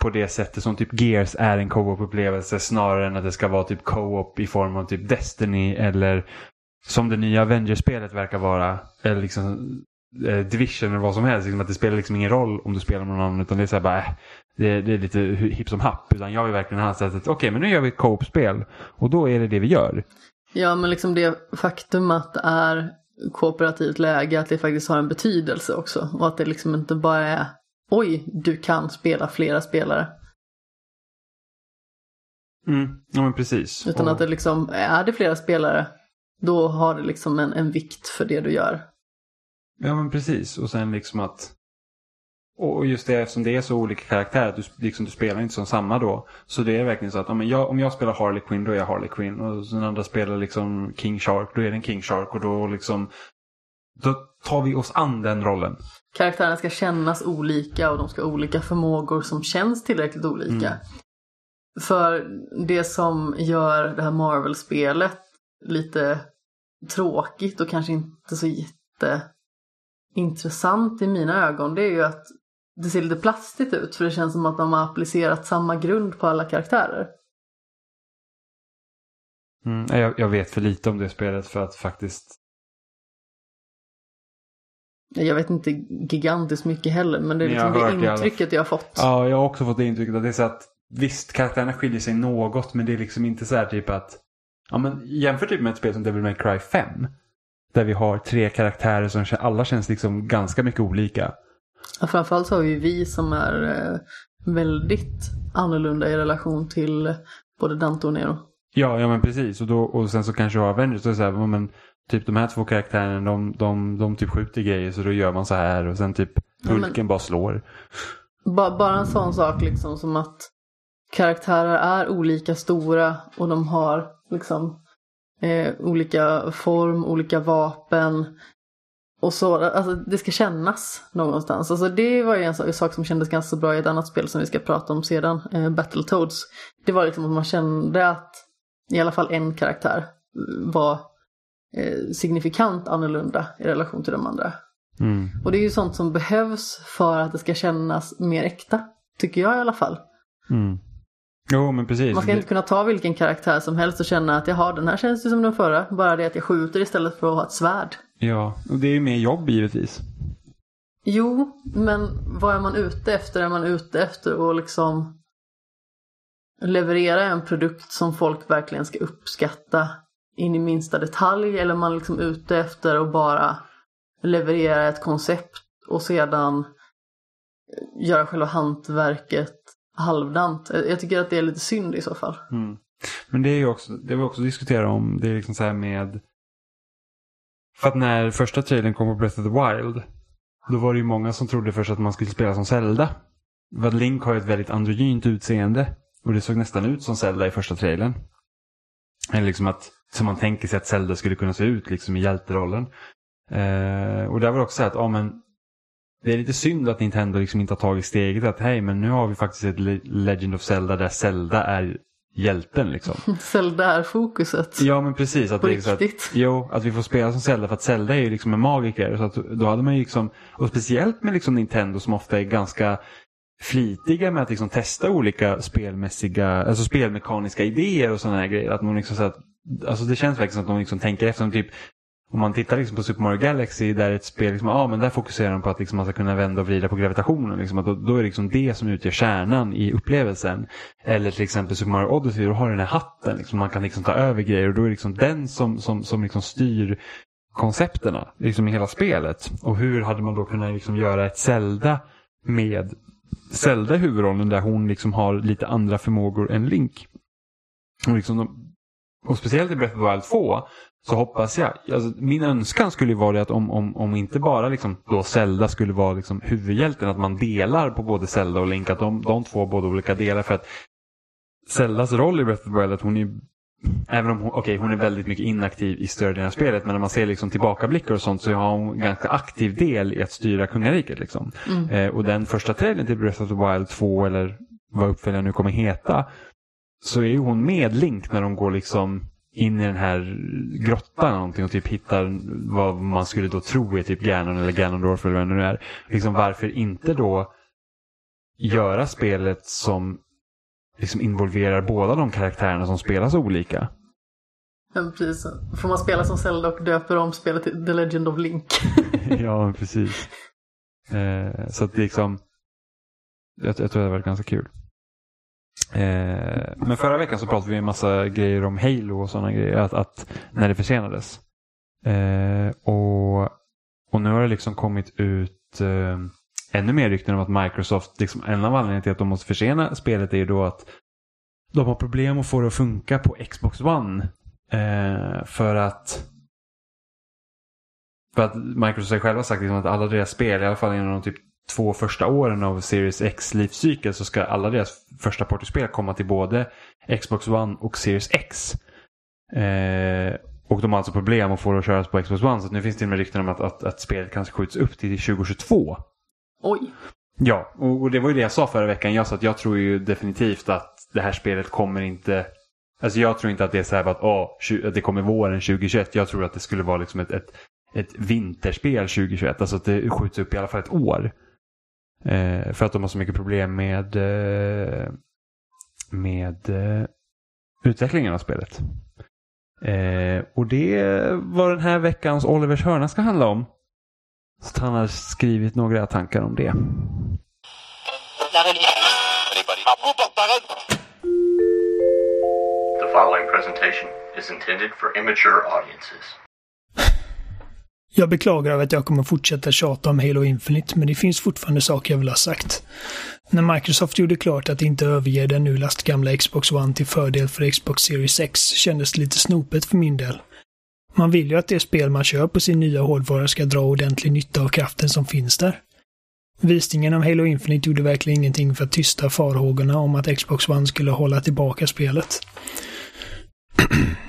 på det sättet som typ Gears är en co-op-upplevelse snarare än att det ska vara typ co-op i form av typ Destiny eller som det nya Avengers-spelet verkar vara. Eller liksom eh, Division eller vad som helst. Liksom att det spelar liksom ingen roll om du spelar med någon annan utan det är så här bara äh, det, det, är lite hipp som happ. Utan jag vill verkligen ha sättet okej okay, men nu gör vi ett co-op-spel och då är det det vi gör. Ja, men liksom det faktum att det är kooperativt läge, att det faktiskt har en betydelse också. Och att det liksom inte bara är oj, du kan spela flera spelare. Mm, ja men precis. Utan och... att det liksom, är det flera spelare, då har det liksom en, en vikt för det du gör. Ja men precis, och sen liksom att och just det eftersom det är så olika karaktärer, du, liksom, du spelar inte som samma då. Så det är verkligen så att om jag, om jag spelar Harley Quinn då är jag Harley Quinn. Och den andra spelar liksom King Shark, då är det en King Shark. Och då liksom då tar vi oss an den rollen. Karaktärerna ska kännas olika och de ska ha olika förmågor som känns tillräckligt olika. Mm. För det som gör det här Marvel-spelet lite tråkigt och kanske inte så jätteintressant i mina ögon, det är ju att det ser lite plastigt ut för det känns som att de har applicerat samma grund på alla karaktärer. Mm, jag, jag, vet för lite om det spelet för att faktiskt... Jag vet inte gigantiskt mycket heller men det är liksom det intrycket jag har fått. Ja, jag har också fått det intrycket att det är så att visst, karaktärerna skiljer sig något men det är liksom inte så här typ att... Ja men jämför typ med ett spel som Devil May Cry 5. Där vi har tre karaktärer som alla känns liksom ganska mycket olika. Ja, framförallt så har vi vi som är eh, väldigt annorlunda i relation till både Dante och Nero. Ja, ja men precis. Och, då, och sen så kanske har Avengers, så är så här, men typ de här två karaktärerna de, de, de typ skjuter grejer så då gör man så här och sen typ Hulken ja, bara slår. Ba, bara en sån sak liksom som att karaktärer är olika stora och de har liksom eh, olika form, olika vapen. Och så, alltså det ska kännas någonstans. Alltså det var ju en sak som kändes ganska bra i ett annat spel som vi ska prata om sedan, eh, Battletoads. Det var liksom att man kände att i alla fall en karaktär var eh, signifikant annorlunda i relation till de andra. Mm. Och det är ju sånt som behövs för att det ska kännas mer äkta, tycker jag i alla fall. Mm. Jo, men precis. Man ska inte kunna ta vilken karaktär som helst och känna att jaha, den här känns ju som den förra. Bara det att jag skjuter istället för att ha ett svärd. Ja, och det är ju mer jobb givetvis. Jo, men vad är man ute efter? Är man ute efter att liksom leverera en produkt som folk verkligen ska uppskatta in i minsta detalj? Eller är man liksom ute efter att bara leverera ett koncept och sedan göra själva hantverket halvdant? Jag tycker att det är lite synd i så fall. Mm. Men det är ju också, det vi också diskuterar om, det är liksom så här med för att när första trailern kom på Breath of the Wild då var det ju många som trodde först att man skulle spela som Zelda. För att Link har ju ett väldigt androgynt utseende. Och det såg nästan ut som Zelda i första trailern. Eller liksom att, som man tänker sig att Zelda skulle kunna se ut liksom i hjälterollen. Eh, och där var det också så att, ja men det är lite synd att Nintendo liksom inte har tagit steget att hej men nu har vi faktiskt ett Legend of Zelda där Zelda är hjälten liksom. Zelda är fokuset. Ja men precis. Att På det riktigt. Att, jo, att vi får spela som Zelda för att Zelda är ju liksom en magiker. Så att då hade man ju liksom, och speciellt med liksom Nintendo som ofta är ganska flitiga med att liksom testa olika spelmässiga, alltså spelmekaniska idéer och sådana här grejer. Att man liksom så att, alltså det känns verkligen som att de liksom tänker efter. Som typ, om man tittar liksom på Super Mario Galaxy där ett spel, liksom, ah, men där fokuserar de på att liksom man ska kunna vända och vrida på gravitationen. Liksom, att då, då är det liksom det som utgör kärnan i upplevelsen. Eller till exempel Super Mario Odyssey, då har den här hatten. Liksom, man kan liksom ta över grejer och då är det liksom den som, som, som liksom styr koncepterna liksom i hela spelet. Och hur hade man då kunnat liksom göra ett Zelda med Zelda i huvudrollen där hon liksom har lite andra förmågor än Link. Och, liksom de, och speciellt i Breath of the Wild 2 så hoppas jag, alltså, min önskan skulle vara att om, om, om inte bara liksom då Zelda skulle vara liksom huvudhjälten, att man delar på både Zelda och Link, att de, de två både olika delar för att Zeldas roll i Breath of the Wild, att hon är Även om hon, okay, hon är väldigt mycket inaktiv i större delen av spelet, men när man ser liksom tillbakablickar och sånt så har hon en ganska aktiv del i att styra kungariket. Liksom. Mm. Eh, och den första trailern till Breath of the Wild 2, eller vad uppföljaren nu kommer heta, så är ju hon med Link när de går liksom in i den här grottan någonting och typ hittar vad man skulle då tro är typ Ganon eller Ganondorf eller vad det nu är. Liksom varför inte då göra spelet som liksom involverar båda de karaktärerna som spelas olika. Ja, precis. Får man spela som Zelda och döper om spelet till The Legend of Link. ja, precis. Eh, så att liksom, jag, jag tror det var ganska kul. Eh, men förra veckan så pratade vi en massa grejer om Halo och sådana grejer, att, att när det försenades. Eh, och, och nu har det liksom kommit ut eh, ännu mer rykten om att Microsoft, liksom, en av anledningarna till att de måste försena spelet är ju då att de har problem att få det att funka på Xbox One. Eh, för att för att Microsoft har själva sagt liksom att alla deras spel, i alla fall inom de typ två första åren av Series X livscykel så ska alla deras första partyspel komma till både Xbox One och Series X. Eh, och de har alltså problem att få det att köras på Xbox One så nu finns det med rykten om att, att, att spelet kanske skjuts upp till 2022. Oj. Ja, och, och det var ju det jag sa förra veckan. Jag sa att jag tror ju definitivt att det här spelet kommer inte... Alltså jag tror inte att det är så här att, tju- att det kommer våren 2021. Jag tror att det skulle vara liksom ett, ett, ett vinterspel 2021. Alltså att det skjuts upp i alla fall ett år. Eh, för att de har så mycket problem med, eh, med eh, utvecklingen av spelet. Eh, och det var den här veckans Olivers hörna ska handla om. Så han har skrivit några tankar om det. The following presentation is intended for immature audiences. Jag beklagar att jag kommer fortsätta tjata om Halo Infinite, men det finns fortfarande saker jag vill ha sagt. När Microsoft gjorde klart att inte överge den nu lastgamla Xbox One till fördel för Xbox Series X kändes det lite snopet för min del. Man vill ju att det spel man kör på sin nya hårdvara ska dra ordentlig nytta av kraften som finns där. Visningen av Halo Infinite gjorde verkligen ingenting för att tysta farhågorna om att Xbox One skulle hålla tillbaka spelet.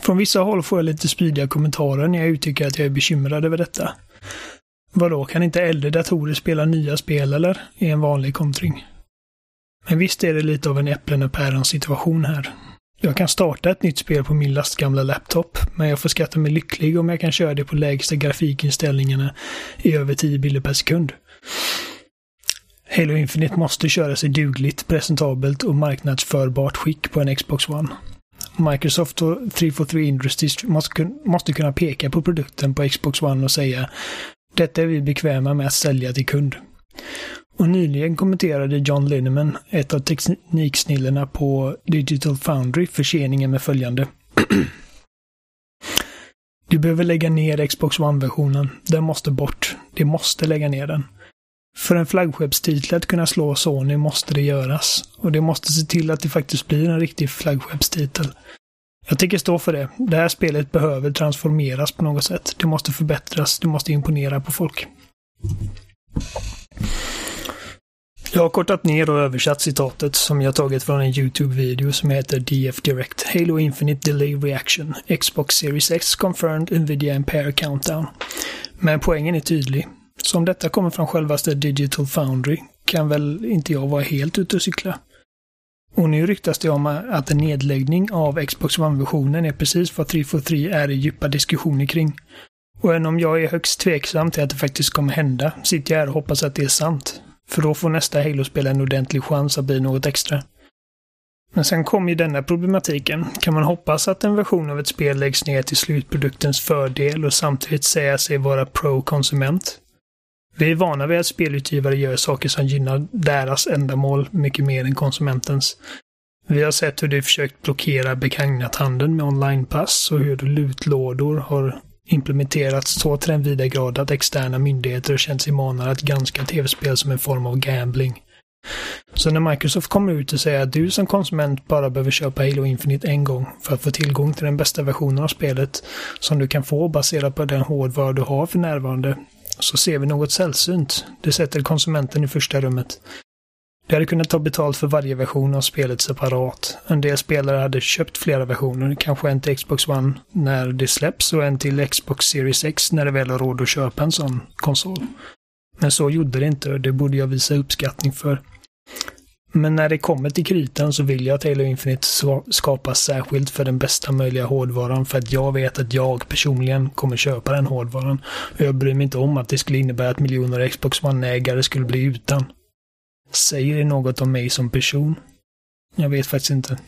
Från vissa håll får jag lite spydiga kommentarer när jag uttrycker att jag är bekymrad över detta. Vadå, kan inte äldre datorer spela nya spel eller? är en vanlig kontring. Men visst är det lite av en äpplen och päron situation här. Jag kan starta ett nytt spel på min lastgamla laptop, men jag får skatta mig lycklig om jag kan köra det på lägsta grafikinställningarna i över 10 bilder per sekund. Halo Infinite måste köras i dugligt, presentabelt och marknadsförbart skick på en Xbox One. Microsoft och 343 Industries måste, måste kunna peka på produkten på Xbox One och säga detta är vi bekväma med att sälja till kund. Och nyligen kommenterade John Linneman, ett av tekniksnillena på Digital Foundry, förseningen med följande. Du behöver lägga ner Xbox One-versionen. Den måste bort. De måste lägga ner den. För en flaggskeppstitel att kunna slå Sony måste det göras. Och det måste se till att det faktiskt blir en riktig flaggskeppstitel. Jag tänker stå för det. Det här spelet behöver transformeras på något sätt. Det måste förbättras. Det måste imponera på folk. Jag har kortat ner och översatt citatet som jag tagit från en YouTube-video som heter DF Direct Halo Infinite Delay Reaction Xbox Series X Confirmed Nvidia Ampere Countdown. Men poängen är tydlig så om detta kommer från självaste Digital Foundry kan väl inte jag vara helt ute och cykla. Och nu ryktas det om att en nedläggning av Xbox One-versionen är precis vad 343 är i djupa diskussioner kring. Och även om jag är högst tveksam till att det faktiskt kommer hända, sitter jag här och hoppas att det är sant. För då får nästa Halo-spel en ordentlig chans att bli något extra. Men sen kommer ju denna problematiken. Kan man hoppas att en version av ett spel läggs ner till slutproduktens fördel och samtidigt säga sig vara pro-konsument? Vi är vana vid att spelutgivare gör saker som gynnar deras ändamål mycket mer än konsumentens. Vi har sett hur de försökt blockera begagnat-handeln med onlinepass och hur lutlådor har implementerats så till den vida grad att externa myndigheter har känt sig manade att granska tv-spel som en form av gambling. Så när Microsoft kommer ut och säger att du som konsument bara behöver köpa Halo Infinite en gång för att få tillgång till den bästa versionen av spelet som du kan få baserat på den hårdvara du har för närvarande, så ser vi något sällsynt. Det sätter konsumenten i första rummet. De hade kunnat ta betalt för varje version av spelet separat. En del spelare hade köpt flera versioner, kanske en till Xbox One när det släpps och en till Xbox Series X när det väl har råd att köpa en sån konsol. Men så gjorde det inte och det borde jag visa uppskattning för. Men när det kommer till kritan så vill jag att Halo Infinite skapas särskilt för den bästa möjliga hårdvaran för att jag vet att jag personligen kommer köpa den hårdvaran. Och jag bryr mig inte om att det skulle innebära att miljoner Xbox One-ägare skulle bli utan. Säger det något om mig som person? Jag vet faktiskt inte.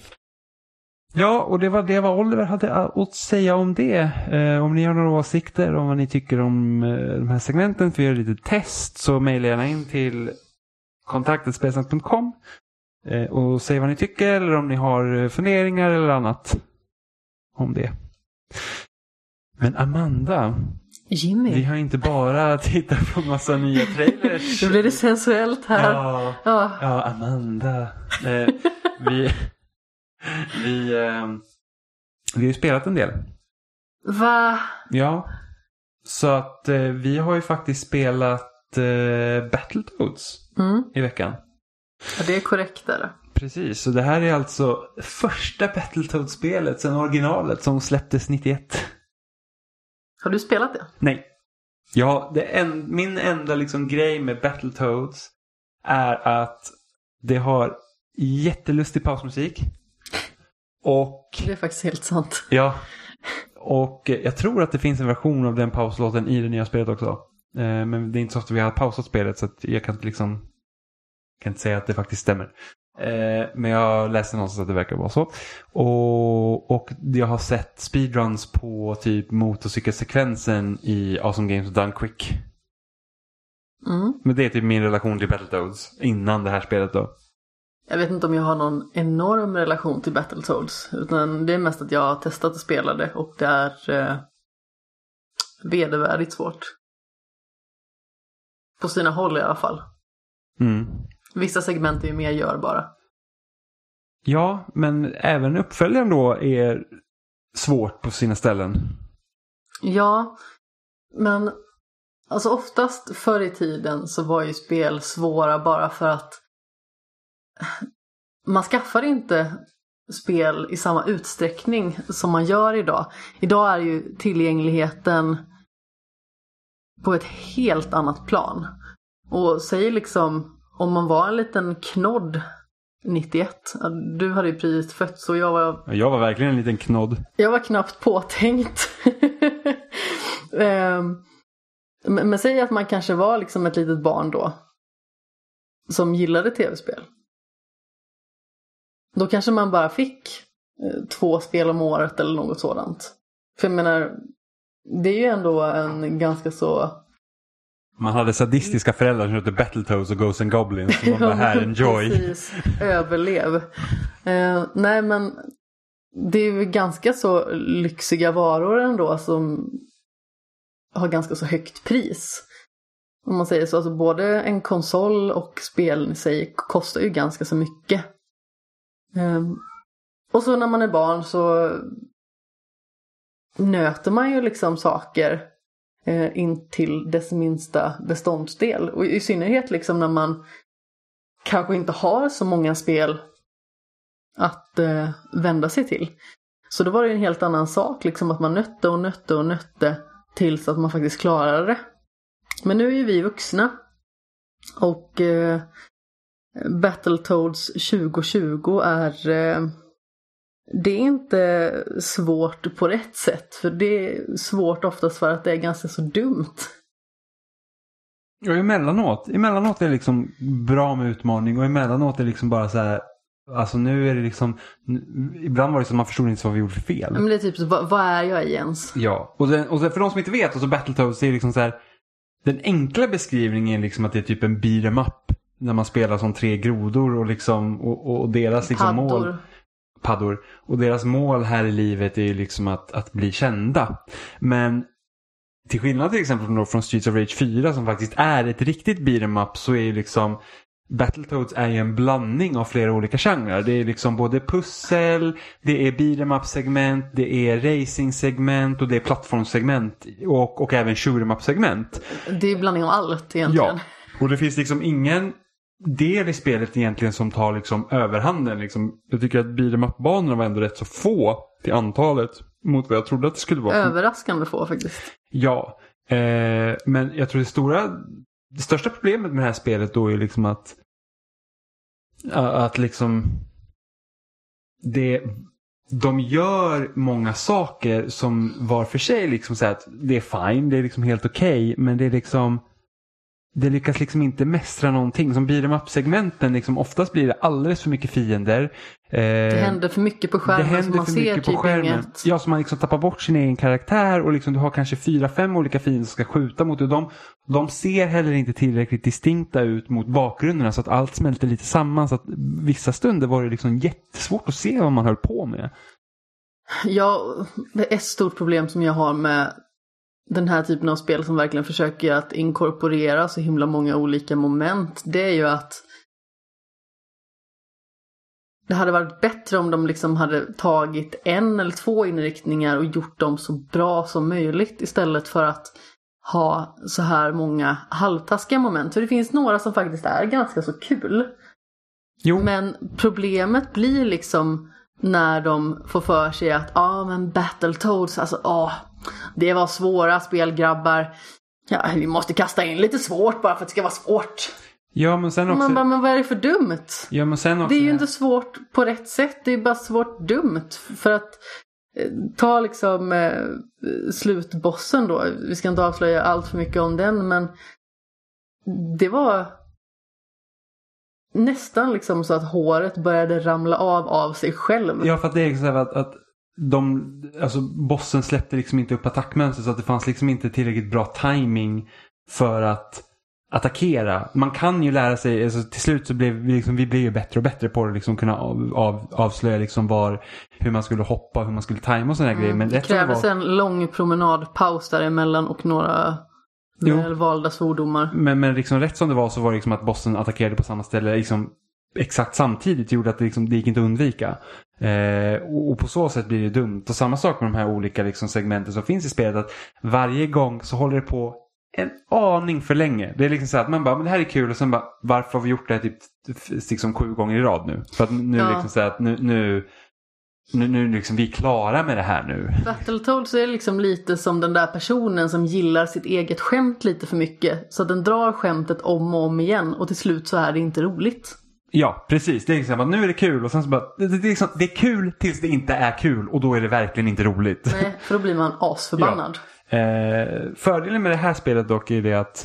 Ja, och det var det vad Oliver hade att säga om det. Eh, om ni har några åsikter om vad ni tycker om eh, de här segmenten för att göra lite test så mejla gärna in till kontaktetspelsnack.com eh, och säg vad ni tycker eller om ni har funderingar eller annat om det. Men Amanda, Jimmy. vi har inte bara tittat på massa nya trailers. Nu blir det sensuellt här. Ja, Ja. ja Amanda. Eh, vi, vi, eh, vi har ju spelat en del. Va? Ja. Så att eh, vi har ju faktiskt spelat eh, Battletoads Mm. i veckan. Ja, det är korrekt där. Precis, så det här är alltså första Battletoads-spelet sedan originalet som släpptes 91. Har du spelat det? Nej. Ja, det en, min enda liksom grej med Battletoads är att det har jättelustig pausmusik. Och Det är faktiskt helt sant. Ja. Och jag tror att det finns en version av den pauslåten i det nya spelet också. Eh, Men det är inte så ofta vi har pausat spelet så jag kan inte liksom kan inte säga att det faktiskt stämmer. Eh, Men jag läste någonstans att det verkar vara så. Och, och jag har sett speedruns på typ motorcykelsekvensen i Awesome Games Done Quick. Mm. Men det är typ min relation till Battletoads innan det här spelet då. Jag vet inte om jag har någon enorm relation till Battletoads. Utan det är mest att jag har testat att spela det och det är eh, vedervärdigt svårt. På sina håll i alla fall. Mm. Vissa segment är ju mer görbara. Ja, men även uppföljaren då är svårt på sina ställen. Ja, men alltså oftast förr i tiden så var ju spel svåra bara för att man skaffar inte spel i samma utsträckning som man gör idag. Idag är ju tillgängligheten på ett helt annat plan. Och säg liksom om man var en liten knodd 91, ja, du hade ju precis fötts och jag var Jag var verkligen en liten knodd. jag var knappt påtänkt. Ehm, men, men säg att man kanske var liksom ett litet barn då. Som gillade tv-spel. Då kanske man bara fick eh, två spel om året eller något sådant. För jag menar, det är ju ändå en ganska så... Man hade sadistiska föräldrar som hette Battletoads och Ghosts and Goblins. Som var här, enjoy. Precis, överlev. Eh, nej men det är ju ganska så lyxiga varor ändå som har ganska så högt pris. Om man säger så, alltså både en konsol och spelen i sig kostar ju ganska så mycket. Ehm, och så när man är barn så nöter man ju liksom saker eh, in till dess minsta beståndsdel. Och i synnerhet liksom när man kanske inte har så många spel att eh, vända sig till. Så då var det ju en helt annan sak, liksom att man nötte och nötte och nötte tills att man faktiskt klarade det. Men nu är ju vi vuxna. Och eh, Battletoads 2020 är eh, det är inte svårt på rätt sätt. För det är svårt oftast för att det är ganska så dumt. Och emellanåt, emellanåt är det liksom bra med utmaning och emellanåt är det liksom bara så här Alltså nu är det liksom, ibland var det som man förstod inte vad vi gjorde för fel. Men det är typ så, vad, vad är jag i ens? Ja, och, den, och för de som inte vet, alltså Battletoads är liksom så här. Den enkla beskrivningen är liksom att det är typ en beat em up. När man spelar som tre grodor och liksom, och, och deras liksom mål. Paddor. Och deras mål här i livet är ju liksom att, att bli kända. Men till skillnad till exempel från, från Streets of Rage 4 som faktiskt är ett riktigt beat'em up så är ju liksom Battletoads är ju en blandning av flera olika genrer. Det är liksom både pussel, det är beat'em up segment, det är racing segment och det är plattformssegment och, och även shoot'em up segment. Det är blandning av allt egentligen. Ja, och det finns liksom ingen del i spelet egentligen som tar liksom överhanden. Liksom. Jag tycker att beat'em up-banorna var ändå rätt så få till antalet mot vad jag trodde att det skulle vara. Överraskande få faktiskt. Ja, eh, men jag tror det stora, det största problemet med det här spelet då är liksom att att liksom det, de gör många saker som var för sig liksom så att det är fine, det är liksom helt okej, men det är liksom det lyckas liksom inte mästra någonting. Som beat'em up-segmenten, liksom, oftast blir det alldeles för mycket fiender. Eh, Det händer för mycket på det skärmen så händer man för ser mycket på typ skärmen. inget. Ja, så man liksom tappar bort sin egen karaktär och liksom du har kanske fyra, fem olika fiender som ska skjuta mot dig. De, de ser heller inte tillräckligt distinkta ut mot bakgrunderna så att allt smälter lite samman. Så att vissa stunder var det liksom jättesvårt att se vad man höll på med. Ja, det är ett stort problem som jag har med den här typen av spel som verkligen försöker att inkorporera så himla många olika moment. Det är ju att det hade varit bättre om de liksom hade tagit en eller två inriktningar och gjort dem så bra som möjligt istället för att ha så här många halvtaskiga moment. För det finns några som faktiskt är ganska så kul. Jo, Men problemet blir liksom när de får för sig att ja ah, men Battletoads, alltså ja, det var svåra spel grabbar. Ja, vi måste kasta in lite svårt bara för att det ska vara svårt. ja men sen också... Man bara, men vad är det för dumt? ja, men sen också Det är ju inte svårt på rätt sätt, det är bara svårt dumt. För att eh, ta liksom eh, slutbossen då, vi ska inte avslöja allt för mycket om den men det var nästan liksom så att håret började ramla av av sig själv. Ja, för att det är så att, att de, alltså bossen släppte liksom inte upp attackmönster så att det fanns liksom inte tillräckligt bra timing för att attackera. Man kan ju lära sig, alltså till slut så blev vi liksom, vi blev ju bättre och bättre på att liksom kunna av, av, avslöja liksom var, hur man skulle hoppa, hur man skulle tajma och sådana grejer. Men Det krävdes var, en lång promenadpaus däremellan och några Jo. välvalda svordomar. men, men liksom rätt som det var så var det liksom att bossen attackerade på samma ställe liksom exakt samtidigt gjorde att det, liksom, det gick inte att undvika. Eh, och, och på så sätt blir det dumt. Och samma sak med de här olika liksom, segmenten som finns i spelet. Att varje gång så håller det på en aning för länge. Det är liksom så att man bara, men det här är kul och sen bara, varför har vi gjort det här typ liksom sju gånger i rad nu? För att nu Ja. liksom så att nu, nu, nu, nu liksom vi är klara med det här nu. Battletoads är liksom lite som den där personen som gillar sitt eget skämt lite för mycket. Så att den drar skämtet om och om igen och till slut så är det inte roligt. Ja, precis. Det är liksom att nu är det kul och sen så bara, det, det, liksom, det är kul tills det inte är kul och då är det verkligen inte roligt. Nej, för då blir man asförbannad. Eh, fördelen med det här spelet dock är det att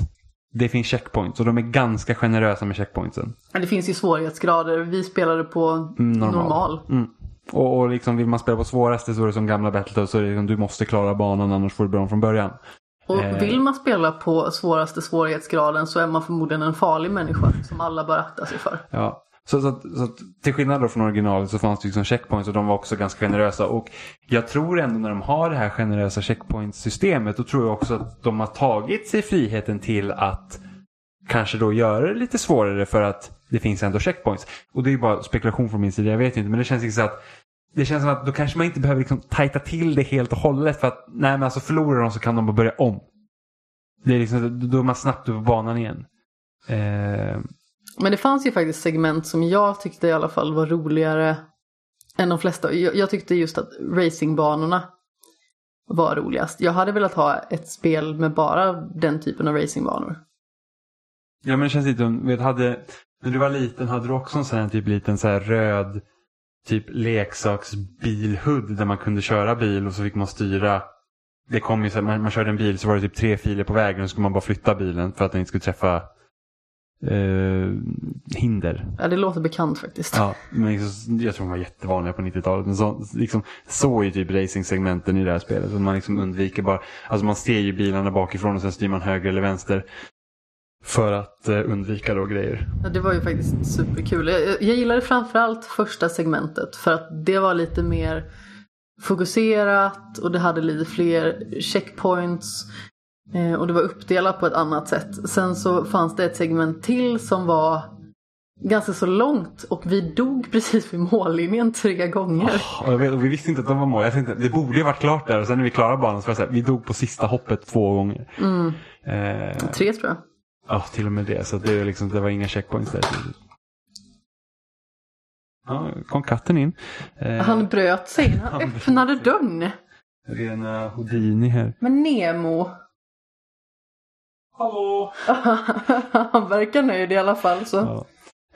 det finns checkpoints och de är ganska generösa med checkpointsen. Det finns ju svårighetsgrader. Vi spelade på Mm, normal. normal. Mm. Och, och liksom vill man spela på svåraste så är det som gamla Battletoads så är det liksom, du måste klara banan annars får du bra från början. Och Eh. vill man spela på svåraste svårighetsgraden så är man förmodligen en farlig människa som alla bör akta sig för. Ja. Så, så, så till skillnad då från originalet så fanns det liksom checkpoints och de var också ganska generösa. Och jag tror ändå när de har det här generösa checkpoint-systemet då tror jag också att de har tagit sig friheten till att kanske då göra det lite svårare för att det finns ändå checkpoints. Och det är ju bara spekulation från min sida, jag vet inte. Men det känns liksom att det känns som att då kanske man inte behöver liksom tajta till det helt och hållet för att nej men alltså förlorar de så kan de bara börja om. Det är liksom, då är man snabbt över banan igen. Eh, Men det fanns ju faktiskt segment som jag tyckte i alla fall var roligare än de flesta. Jag, jag tyckte just att racingbanorna var roligast. Jag hade velat ha ett spel med bara den typen av racingbanor. Ja men det känns lite, vet, hade, när du var liten hade du också en sån här typ liten så här röd typ leksaksbilhudd där man kunde köra bil och så fick man styra. Det kom ju så man, man körde en bil så var det typ tre filer på vägen och så skulle man bara flytta bilen för att den inte skulle träffa eh, hinder. Ja, det låter bekant faktiskt. Ja, men liksom, jag tror de var jättevanliga på 90-talet. Men så, liksom, så är typ racingsegmenten i det här spelet. Så man liksom undviker bara, alltså man ser ju bilarna bakifrån och sen styr man höger eller vänster. För att eh, undvika då grejer. Ja, det var ju faktiskt superkul. Jag, jag gillade framförallt första segmentet för att det var lite mer fokuserat och det hade lite fler checkpoints. Eh, och det var uppdelat på ett annat sätt. Sen så fanns det ett segment till som var ganska så långt och vi dog precis vid mållinjen tre gånger. Jag vet, och vi visste inte att de var mål. Jag tänkte det borde ju varit klart där. Och sen när vi klarade banan så var det så här, vi dog på sista hoppet två gånger. Mm, Eh, tre tror jag. Ja, till och med det. Så det, är liksom, det var inga checkpoints där. Ja, kom katten in. Eh, Han bröt sig. Han Han öppnade dörren. Rena Houdini här. Men Nemo. Hallå! Han verkar nöjd i alla fall. Så. Ja.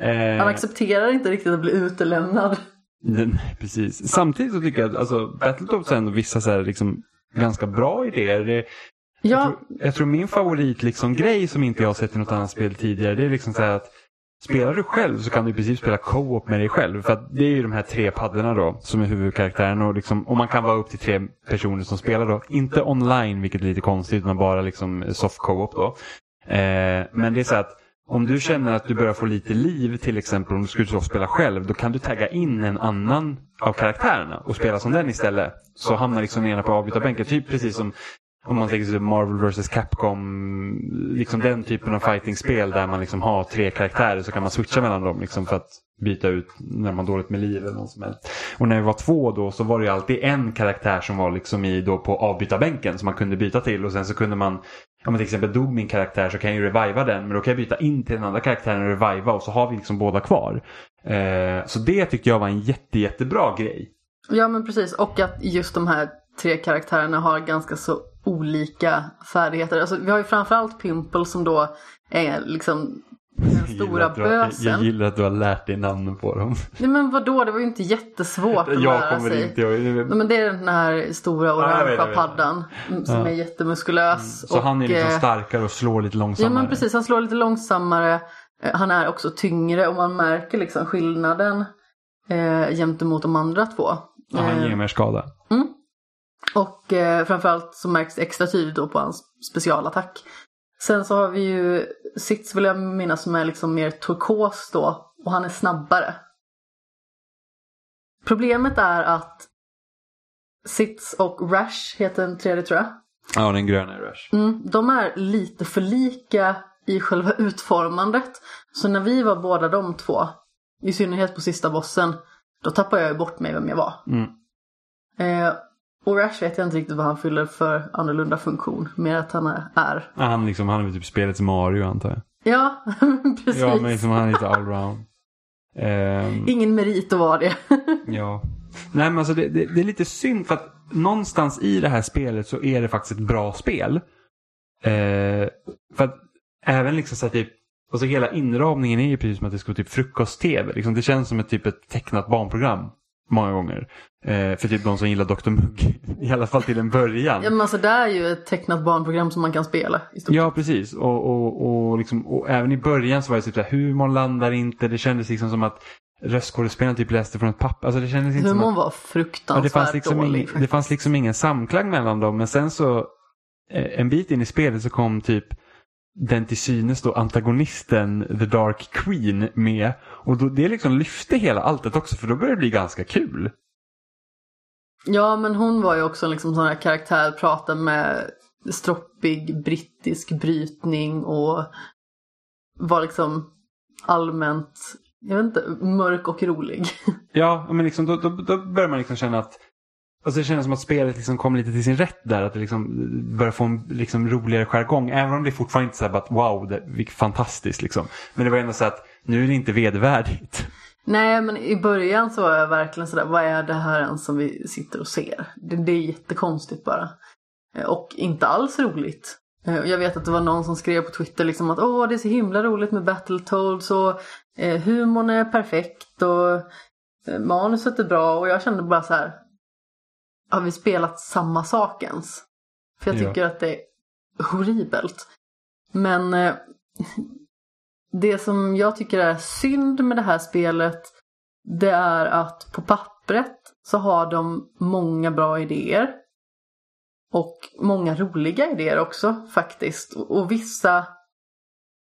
Eh, Han accepterar inte riktigt att bli utelämnad. den, precis. Samtidigt så tycker jag att alltså, Battletoads har ändå vissa så här, liksom, ganska bra idéer. Det, jag, Ja, tror, jag tror min favorit liksom, grej som inte jag har sett i något annat spel tidigare det är liksom så att Spelar du själv så kan du i princip spela co-op med dig själv. För att det är ju de här tre paddorna då som är huvudkaraktären. Och, liksom, och man kan vara upp till tre personer som spelar då. Inte online, vilket är lite konstigt, utan bara liksom soft co-op då. Eh, men det är så att om du känner att du börjar få lite liv till exempel om du skulle spela själv. Då kan du tagga in en annan av karaktärerna och spela som den istället. Så hamnar liksom ena på avbytarbänken. Typ precis som om man tänker sig Marvel vs Capcom, liksom den typen av fighting-spel där man liksom har tre karaktärer så kan man switcha mellan dem liksom för att byta ut när man har dåligt med liv eller något som helst. Och när vi var två då så var det ju alltid en karaktär som var liksom i då på avbytarbänken som man kunde byta till och sen så kunde man om man till exempel dog min karaktär så kan jag ju reviva den men då kan jag byta in till den andra karaktären och reviva och så har vi liksom båda kvar. Eh, så det tyckte jag var en jätte, jättebra grej. ja men precis. Och att just de här tre karaktärerna har ganska så olika färdigheter. Alltså, vi har ju framförallt Pimple som då är liksom den Jag stora har- bösen. Jag gillar att du har lärt dig namnen på dem. Nej men vadå, det var ju inte jättesvårt att Jag lära kommer sig. inte ihåg. Nej, men det är den här stora Ja, jag jag orangea paddan mm, som Ja. är jättemuskulös. Så han är liksom eh, starkare och slår lite Ja långsammare. men precis, han slår lite långsammare. Eh, Han är också tyngre och man märker liksom skillnaden eh, gentemot de andra två. Ja, han Eh, ger mer skada. Mm. Och eh, framförallt så märks det extra tydligt då på hans specialattack. Sen så har vi ju Sits vill jag minnas som är liksom mer turkos då och han är snabbare. Problemet är att Sits och Rash heter den tredje tror jag. Ja, den gröna är Rush. Mm, de är lite för lika i själva utformandet. Så när vi var båda de två, i synnerhet på sista bossen, då tappade jag ju bort mig vem jag var. Mm. Eh, och Rash vet jag inte riktigt vad han fyller för annorlunda funktion. Mer att han är. Ja, Han, liksom, han är typ spelets Mario antar jag. Ja, precis. Ja, men liksom, han är lite allround. Ehm, Ingen merit att vara det. ja. Nej, men alltså det, det, det är lite synd för att någonstans i det här spelet så är det faktiskt ett bra spel. Eh, för att även liksom så här typ Alltså hela inramningen är ju precis som att det ska vara typ frukost-tv. Liksom, det känns som ett typ ett tecknat barnprogram. Många gånger. Eh, för typ de som gillar Dr. Mugg. I alla fall till en början. ja, men alltså det är ju ett tecknat barnprogram som man kan spela. Ja, precis. Och, och, och, liksom, och även i början så var det typ så här, humorn landar inte. Det kändes liksom som att röstskådespelaren typ läste från ett papper. Alltså det kändes inte som Humorn var Ja, fruktansvärt det, fanns liksom dålig. ing, det fanns liksom ingen samklang mellan dem. Men sen så eh, en bit in i spelet så kom typ den till synes då antagonisten The Dark Queen med. Och då, det liksom lyfte hela alltet också för då började det bli ganska kul. Ja, men hon var ju också en liksom sån här karaktär, pratade med stroppig brittisk brytning och var liksom allmänt, jag vet inte, mörk och rolig. Ja, men liksom, då, då, då börjar man liksom känna att Alltså det kändes som att spelet liksom kom lite till sin rätt där. Att det liksom började få en liksom roligare jargong. Även om det fortfarande inte är så här att wow, det, vilket fantastiskt liksom. Men det var ändå så att nu är det inte vedervärdigt. Nej, men i början så var jag verkligen sådär, vad är det här ens som vi sitter och ser? Det, det är jättekonstigt bara. Eh, Och inte alls roligt. Eh, Jag vet att det var någon som skrev på Twitter liksom att åh, det är så himla roligt med Battletoads och eh, humorn är perfekt och eh, manuset är bra och jag kände bara så här, har vi spelat samma sak ens? För jag Ja. tycker att det är horribelt. Men eh, det som jag tycker är synd med det här spelet det är att på pappret så har de många bra idéer. Och många roliga idéer också faktiskt. Och, vissa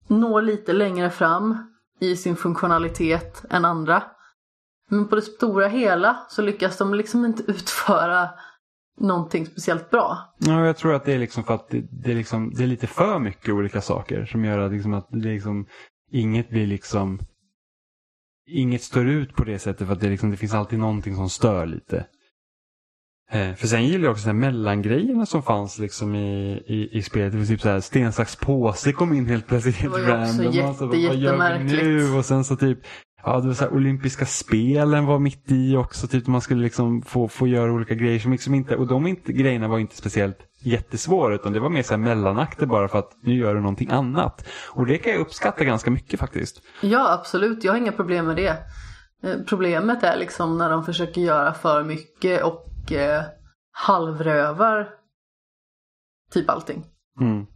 når lite längre fram i sin funktionalitet än andra. Men på det stora hela så lyckas de liksom inte utföra någonting speciellt bra. Ja, jag tror att det är liksom för att det, det, är, liksom, det är lite för mycket olika saker som gör att, liksom att det liksom, inget blir liksom Inget står ut på det sättet för att det, liksom, det finns alltid någonting som stör lite. Eh, för sen gillar jag också de mellangrejerna som fanns liksom i, i, i spelet. Det var typ så här sten, sax, påse kom in helt plötsligt helt random. jätte- Alltså, vad gör vi nu? Och sen så typ Ja, det var så här, olympiska spelen var mitt i också. Typ man skulle liksom få, få göra olika grejer som liksom inte, och de inte, grejerna var inte speciellt jättesvåra utan det var mer så här mellanakter bara för att nu gör du någonting annat. Och det kan jag uppskatta ganska mycket faktiskt. Ja, absolut. Jag har inga problem med det. Eh, Problemet är liksom när de försöker göra för mycket och eh, halvrövar typ allting. Mm.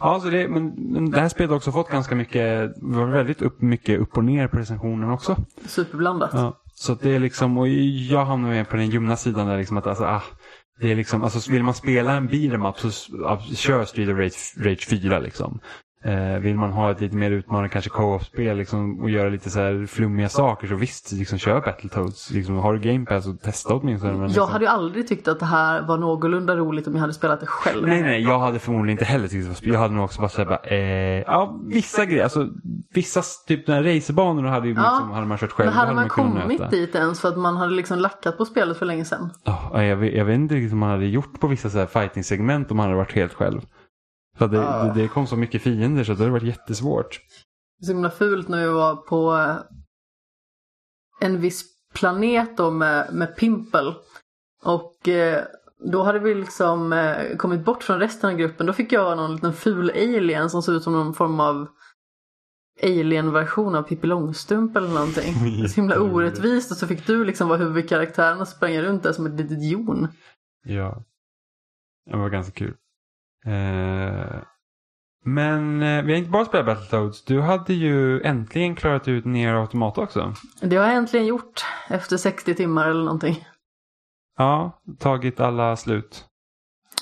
Ja, så det, men, det här spelet har också fått ganska mycket, var väldigt upp, mycket upp och ner på recensionen också. Superblandat. Ja, så det är liksom, och jag hamnar med på den ljumna sidan där liksom att alltså, ah, det är liksom, alltså vill man spela en beat'em up så kör Street of Rage, Rage 4 liksom. Eh, vill man ha ett lite mer utmanande kanske co-op-spel liksom, och göra lite så här flummiga saker så visst, liksom, kör Battletoads. Liksom, har du Game Pass och testa åtminstone. Men, Jag liksom, hade ju aldrig tyckt att det här var någorlunda roligt om jag hade spelat det själv. Nej, nej, jag hade förmodligen inte heller tyckt det var sp- Jag hade nog också bara såhär, bara, eh, ja, vissa grejer, alltså vissa, typ den här racerbanorna hade, ju Ja, liksom, hade man kört själv. Men hade man kunnat kommit nöta. dit ens för att man hade liksom lackat på spelet för länge sedan? Ja, jag, jag vet inte riktigt vad man hade gjort på vissa fighting-segment om man hade varit helt själv. Så det, Ah. det, det kom så mycket fiender så det hade varit jättesvårt. Det är så himla fult när vi var på eh, en viss planet då med, med Pimple. Och eh, då hade vi liksom eh, kommit bort från resten av gruppen. Då fick jag någon liten ful alien som såg ut som någon form av alien-version av Pippi Långstrump eller någonting. Det är så himla orättvist och så fick du liksom vara huvudkaraktären och spränga runt där som ett litet jon. Ja. Det var ganska kul. Eh, men eh, vi har inte bara spelat Battletoads. Du hade ju äntligen klarat ut Nier Automata också. Det har jag äntligen gjort efter 60 timmar eller någonting. Ja, tagit alla slut.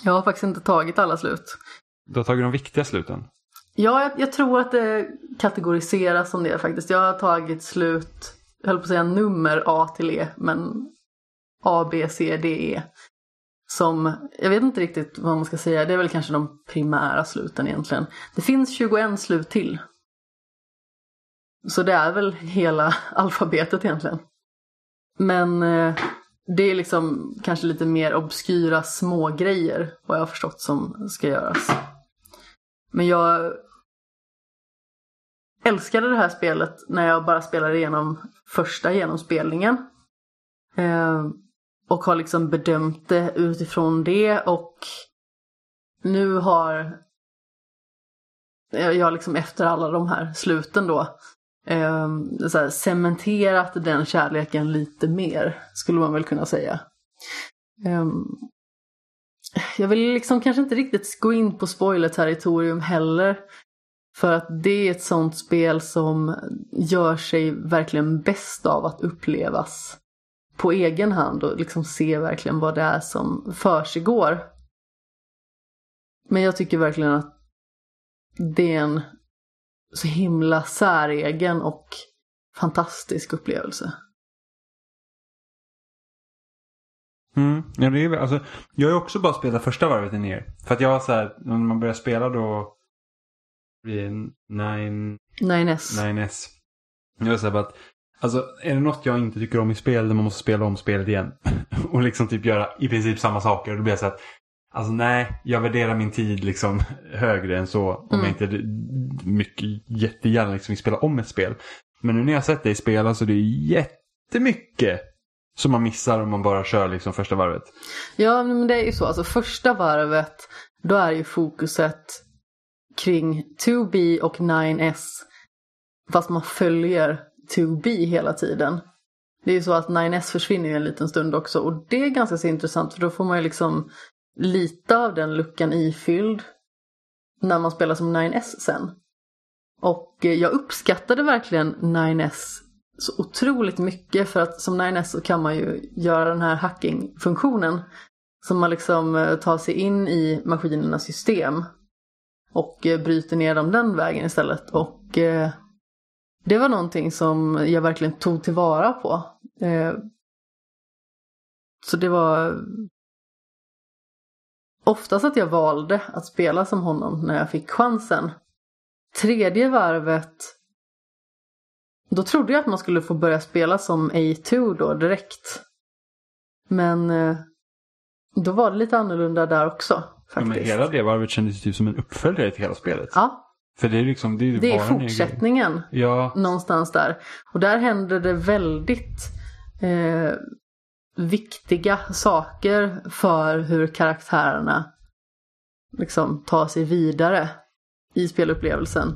Jag har faktiskt inte tagit alla slut. Du har tagit de viktiga sluten. Ja, jag, jag tror att det kategoriseras som det faktiskt. Jag har tagit slut, jag höll på att säga nummer A till E, men A, B, C, D, E. Som, jag vet inte riktigt vad man ska säga, det är väl kanske de primära sluten egentligen. Det finns 21 slut till. Så det är väl hela alfabetet egentligen. Men eh, det är liksom kanske lite mer obskyra smågrejer, vad jag har förstått som ska göras. Men jag älskade det här spelet när jag bara spelade igenom första genomspelningen. Eh, och har liksom bedömt det utifrån det och nu har jag liksom efter alla de här sluten då eh, så här, cementerat den kärleken lite mer, skulle man väl kunna säga. Eh, jag vill liksom kanske inte riktigt gå in på spoiler-territorium heller. För att det är ett sånt spel som gör sig verkligen bäst av att upplevas på egen hand och liksom se verkligen vad det är som försiggår. Men jag tycker verkligen att det är en så himla säregen och fantastisk upplevelse. Mm. Ja, det är, alltså, jag har ju också bara spelat första varvet i ner. För att jag har så här, när man börjar spela då blir det 9 9S. 9S. Jag är så här bara att, alltså är det något jag inte tycker om i spel där man måste spela om spelet igen och liksom typ göra i princip samma saker. Då blir jag så att, alltså nej, jag värderar min tid liksom högre än så. Om Mm. jag inte mycket, jättegärna liksom vill spela om ett spel. Men nu när jag sett dig spela så det är jättemycket som man missar om man bara kör liksom första varvet. Ja, men det är ju så. Alltså första varvet, då är ju fokuset kring 2B och 9S. Fast man följer to be hela tiden. Det är ju så att 9S försvinner ju en liten stund också och det är ganska så intressant för då får man ju liksom lite av den luckan ifylld när man spelar som 9S sen. Och eh, jag uppskattade verkligen 9S så otroligt mycket för att som 9S så kan man ju göra den här hacking-funktionen. Så man liksom eh, tar sig in i maskinernas system och eh, bryter ner dem den vägen istället. Och det var någonting som jag verkligen tog tillvara på. Eh, så det var oftast att jag valde att spela som honom när jag fick chansen. Tredje varvet då trodde jag att man skulle få börja spela som A2 då direkt. Men eh, då var det lite annorlunda där också Ja, men faktiskt. hela det varvet kändes typ som en uppföljare till hela spelet. Ja, För det är liksom, det är, det är fortsättningen Ja, någonstans där. Och där händer det väldigt eh, viktiga saker för hur karaktärerna liksom tar sig vidare i spelupplevelsen.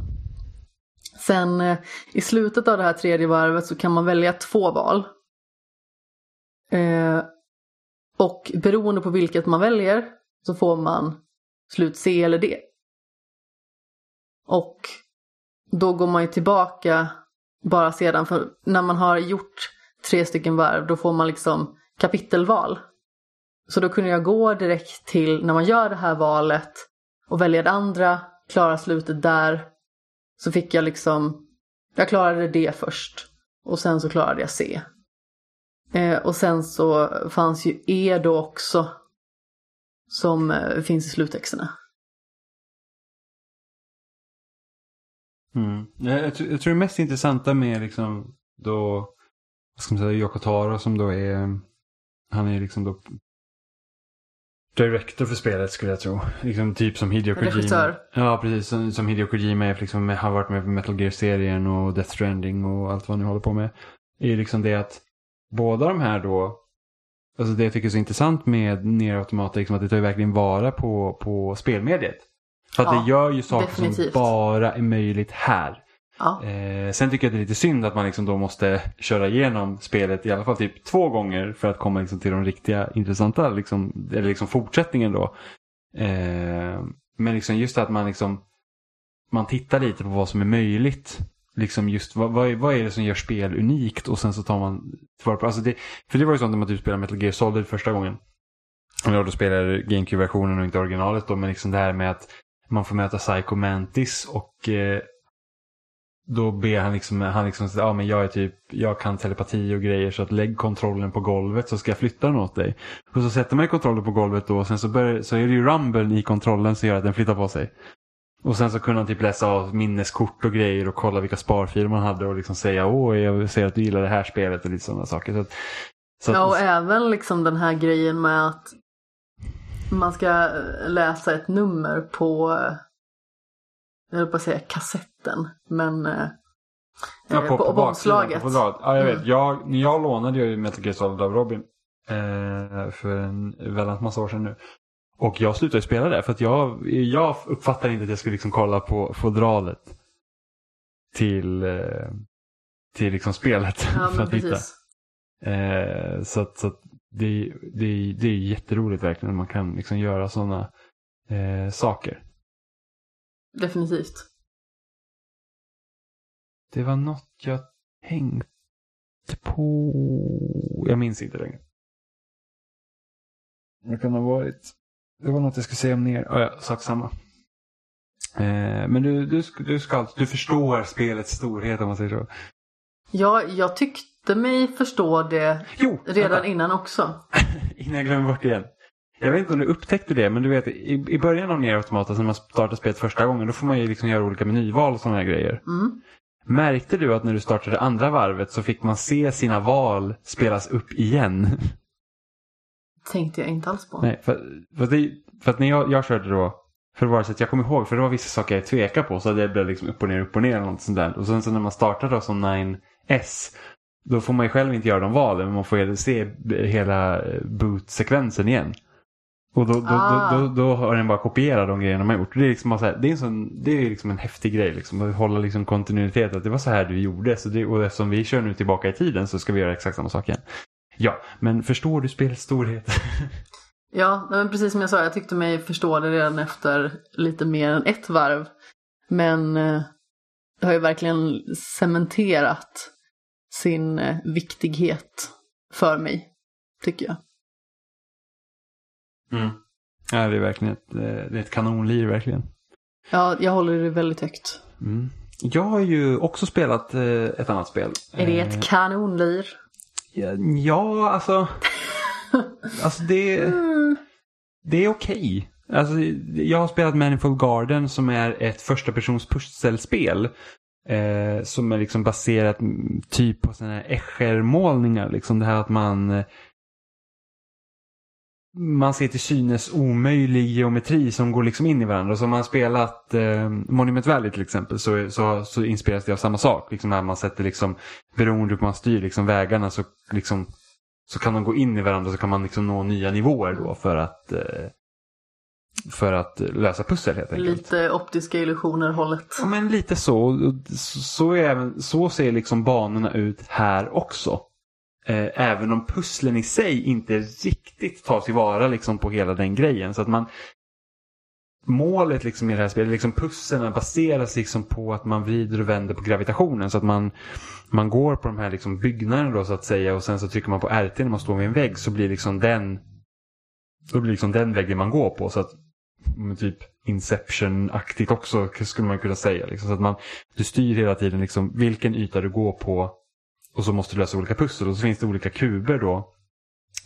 Sen eh, i slutet av det här tredje varvet så kan man välja två val. Eh, och beroende på vilket man väljer så får man slut C eller D. Och då går man ju tillbaka bara sedan, för när man har gjort tre stycken varv då får man liksom kapitelval. Så då kunde jag gå direkt till när man gör det här valet och välja det andra, klara slutet där. Så fick jag liksom, jag klarade det först och sen så klarade jag C. Eh, och sen så fanns ju E då också som eh, finns i sluttexterna. Mm. Jag, jag, tror- jag tror det mest intressanta med liksom då, vad ska man säga, Yoko Taro som då är, han är liksom då director för spelet skulle jag tro. Liksom typ som Hideo Kojima. Regissör. Ja, precis. Som, som Hideo Kojima är liksom, har varit med på Metal Gear-serien och Death Stranding och allt vad han nu håller på med. Är liksom det att båda de här då, alltså det jag tycker är så intressant med Nier Automata, liksom att det tar ju verkligen vara på, på spelmediet. För att Ja, det gör ju saker definitivt. som bara är möjligt här. Ja, Eh, sen tycker jag det är lite synd att man liksom då måste köra igenom spelet i alla fall typ två gånger för att komma liksom till de riktiga intressanta, liksom, eller liksom fortsättningen då. Eh, men liksom just att man liksom man tittar lite på vad som är möjligt. Liksom just vad, vad, är, vad är det som gör spel unikt och sen så tar man tillvara på, alltså det, för det var ju sånt när man typ spelade Metal Gear Solid första gången. Och jag då spelar GameCube-versionen och inte originalet då, men liksom det här med att man får möta Psycho Mantis och eh, då ber han liksom, han liksom, ja men jag är typ, jag kan telepati och grejer så att lägg kontrollen på golvet så ska jag flytta den åt dig. Och så sätter man ju kontrollen på golvet då och sen så, börjar, så är det ju rumble i kontrollen som gör att den flyttar på sig. Och sen så kunde han typ läsa av minneskort och grejer och kolla vilka sparfiler man hade och liksom säga åh jag ser att du gillar det här spelet och lite sådana saker. Så att, så att, ja och även liksom den här grejen med att man ska eh, läsa ett nummer på, eh, jag höll på att säga kassetten, men eh, Ja, på, på, omslaget. på fodralet. Ja, jag vet. Mm. Jag, jag lånade ju Metal Gear Solid av Robin. Eh, för en väldigt massa år sedan nu. Och jag slutade spela det för att jag, jag uppfattar inte att jag skulle liksom kolla på fodralet. Till, till liksom spelet. Ja, för att hitta. Eh, så att, så att det, det, det är jätteroligt verkligen när man kan liksom göra sådana eh, saker. Definitivt. Det var något jag tänkte på. Jag minns inte längre. Det kan ha varit. Det var något jag skulle säga om ner. Oh, ja, sak samma. Eh, men du, du, du, ska, du förstår spelets storhet om man säger så. Ja, jag tyckte mig förstå det Jo, redan vänta. innan också. innan jag glömmer bort det igen. Jag vet inte om du upptäckte det, men du vet i, i början av Nier Automata när man startar spelet första gången, då får man ju liksom göra olika menyval och sådana här grejer. Mm. Märkte du att när du startade andra varvet så fick man se sina val spelas upp igen? Tänkte jag inte alls på. Nej, för, för, det, för att när jag, jag körde då, för det var så att jag kommer ihåg, för det var vissa saker jag tvekade på, så det blev liksom upp och ner, upp och ner eller något sånt där. Och sen så när man startar då som S, då får man ju själv inte göra de valen, men man får ju se hela boot-sekvensen igen. Och då, då, Ah. då, då, då har den bara kopierat de grejerna man gjort. Det är, liksom så här, det är, en sån, det är liksom en häftig grej, liksom, att hålla liksom kontinuitet. Att det var så här du gjorde, så det, och eftersom vi kör nu tillbaka i tiden så ska vi göra exakt samma sak igen. Ja, men förstår du spelets storhet? Ja, men precis som jag sa, jag tyckte mig förstå det redan efter lite mer än ett varv. Men eh, har ju verkligen cementerat sin eh, viktighet för mig, tycker jag. Mm. Ja, det är verkligen ett, eh, det är ett kanonlir verkligen. Ja, jag håller det väldigt högt. Mm. Jag har ju också spelat eh, ett annat spel. Är det ett kanonlir? ja, ja, alltså. alltså det, det är okej. Alltså, jag har spelat Manifold Garden som är ett första persons pusselspel. Eh, som är liksom baserat typ på sådana här Escher-målningar. Liksom det här att man eh, man ser till synes omöjlig geometri som går liksom in i varandra. Så om man har spelat eh, Monument Valley till exempel så, så, så inspireras det av samma sak. Liksom när man sätter liksom, beroende på hur man styr liksom vägarna så, liksom, så kan de gå in i varandra så kan man liksom nå nya nivåer då för att, eh, för att lösa pussel helt enkelt. Lite optiska illusioner hållet. Ja, men lite så. Så, är så ser liksom banorna ut här också. Eh, även om pusslen i sig inte riktigt tar tillvara liksom på hela den grejen. Så att man Målet liksom i det här spelet, liksom pusslerna baseras liksom på att man vrider och vänder på gravitationen. Så att man, man går på de här liksom byggnaderna då så att säga och sen så trycker man på RT när man står vid en vägg så blir liksom den då blir liksom den väggen man går på. Så att typ Inception-aktigt också skulle man kunna säga. Liksom. Så att man, du styr hela tiden liksom vilken yta du går på och så måste du lösa olika pussel. Och så finns det olika kuber då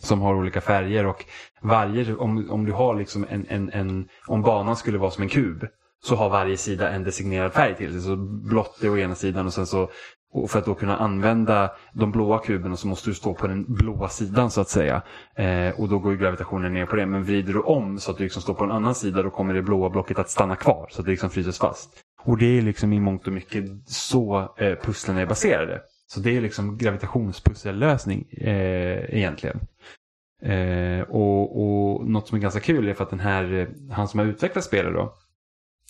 som har olika färger och varje, om, om du har liksom en, en, en, om banan skulle vara som en kub så har varje sida en designerad färg till sig. Så blått är å ena sidan och sen så och för att då kunna använda de blåa kuberna så måste du stå på den blåa sidan så att säga. Eh, och då går ju gravitationen ner på det. Men vrider du om så att du liksom står på en annan sida då kommer det blåa blocket att stanna kvar. Så att det liksom fryses fast. Och det är liksom i mångt och mycket så eh, pusslen är baserade. Så det är liksom gravitationspussellösning eh, egentligen. Eh, och, och något som är ganska kul är för att den här, eh, han som har utvecklat spelet då.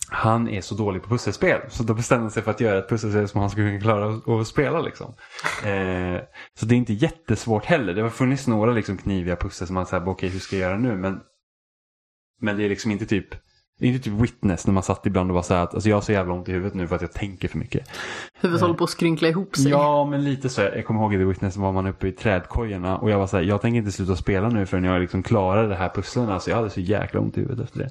Han är så dålig på pusselspel. Så då bestämde han sig för att göra ett pusselspel som han skulle kunna klara att- att spela. Liksom. Eh, så det är inte jättesvårt heller. Det har funnits några liksom, kniviga pussel som man säger, okej hur ska jag göra nu? Men, men det är liksom inte typ inte typ witness när man satt ibland och var så här att alltså jag har så jävla ont i huvudet nu för att jag tänker för mycket. Huvudet håller på att skrynkla ihop sig. Ja, men lite så. Jag kommer ihåg i The Witness var man uppe i trädkojorna och jag var så här, jag tänker inte sluta spela nu förrän jag liksom klarar det här pusslen. Alltså jag hade så jäkla ont i huvudet efter det.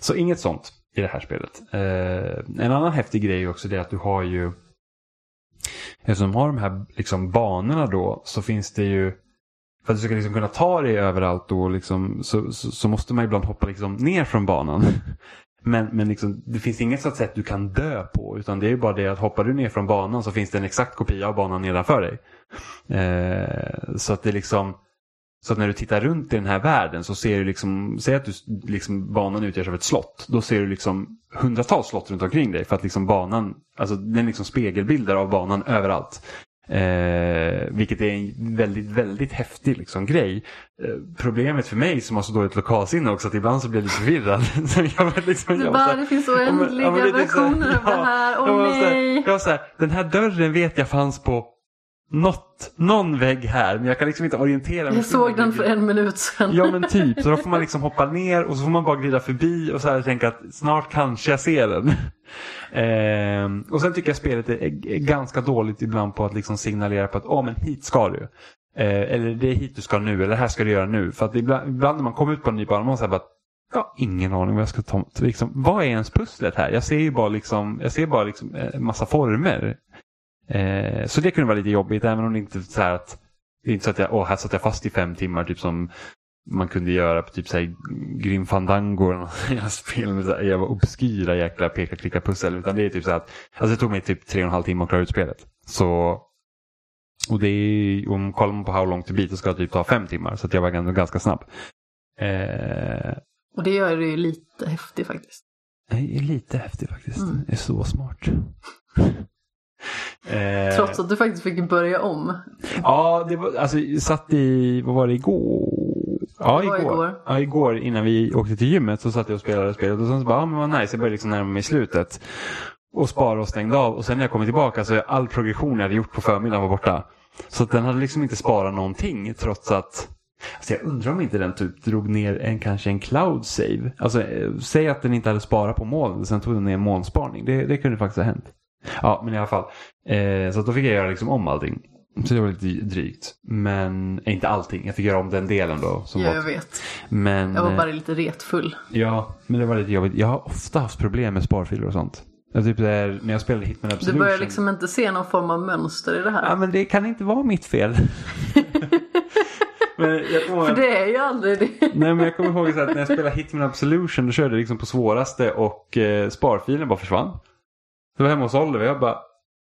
Så inget sånt i det här spelet. Eh, en annan häftig grej är också det att du har ju Eftersom de har de här liksom, banorna då så finns det ju för att du ska liksom kunna ta dig överallt då liksom, så, så, så måste man ibland hoppa liksom ner från banan. Men, men liksom, det finns inget sånt sätt du kan dö på. Utan det är ju bara det att hoppar du ner från banan så finns det en exakt kopia av banan nedanför dig. Eh, så att det liksom så att när du tittar runt i den här världen så ser du liksom, säg att du, liksom, banan utgörs av ett slott. Då ser du liksom hundratals slott runt omkring dig för att liksom banan, alltså den liksom spegelbilder av banan överallt. Eh, vilket är en väldigt, väldigt häftig liksom, grej. Eh, problemet för mig som har så dåligt lokalsinne också att ibland så blir jag lite förvirrad. så jag liksom, Du bara, här- det finns oändliga ja, versioner av det här. Åh här- nej! Jag var så här, den här dörren vet jag fanns på något, någon vägg här men jag kan liksom inte orientera mig. Jag såg den för en minut sedan. Ja men typ, så då får man liksom hoppa ner och så får man bara glida förbi och så här tänka att snart kanske jag ser den. Ehm, och sen tycker jag spelet är, är ganska dåligt ibland på att liksom signalera på att åh men hit ska du. Eh, eller det är hit du ska nu, eller det här ska du göra nu. För att ibland, ibland när man kommer ut på en ny bana, man säger bara jag har ingen aning vad jag ska ta. Liksom, vad är ens pusslet här? Jag ser ju bara liksom, jag ser bara liksom en massa former. Eh, så det kunde vara lite jobbigt, även om det inte så här att det är inte så att jag, åh, här satt jag fast i fem timmar, typ som man kunde göra på typ Grim Fandango eller något spel med såhär jävla obskyra jäkla peka-klicka-pussel. Utan det är typ så att, alltså det tog mig typ tre och en halv timme att klara ut spelet. Så, och det är, om kollar man på How long to beat så ska det typ ta fem timmar. Så att jag var ändå ganska snabb. Eh, Och det gör det ju lite häftigt faktiskt. det är lite häftigt faktiskt. Mm. Det är så smart. Eh, Trots att du faktiskt fick börja om. Ja, det var, alltså satt i, vad var det, igår? Ja, igår. igår. Ja, igår innan vi åkte till gymmet så satt jag och spelade spelet och sen så bara, ja men vad nice, jag började liksom närma mig slutet. Och spara och stängde av och sen när jag kom tillbaka så all progression jag hade gjort på förmiddagen var borta. Så att den hade liksom inte sparat någonting trots att Alltså jag undrar om inte den typ drog ner en, kanske en cloud save. Alltså eh, säg att den inte hade sparat på moln sen tog den ner molnsparning. Det, det kunde faktiskt ha hänt. Ja, men i alla fall. Eh, så då fick jag göra liksom om allting. Så det var lite drygt. Men eh, inte allting. Jag fick göra om den delen då. Som Ja, jag vet. men, Jag var eh, bara lite retfull. Ja, men det var lite jobbigt. Jag har ofta haft problem med sparfiler och sånt. Jag typ där, när jag spelade Hitman Du Absolution. börjar liksom inte se någon form av mönster i det Ja, här. men det kan inte vara mitt fel. ihåg För det är ju aldrig det. Nej men jag kommer ihåg att när jag spelade Hitman Absolution då körde jag liksom på svåraste och eh, sparfilen bara försvann. Det var hemma hos Oliver jag bara,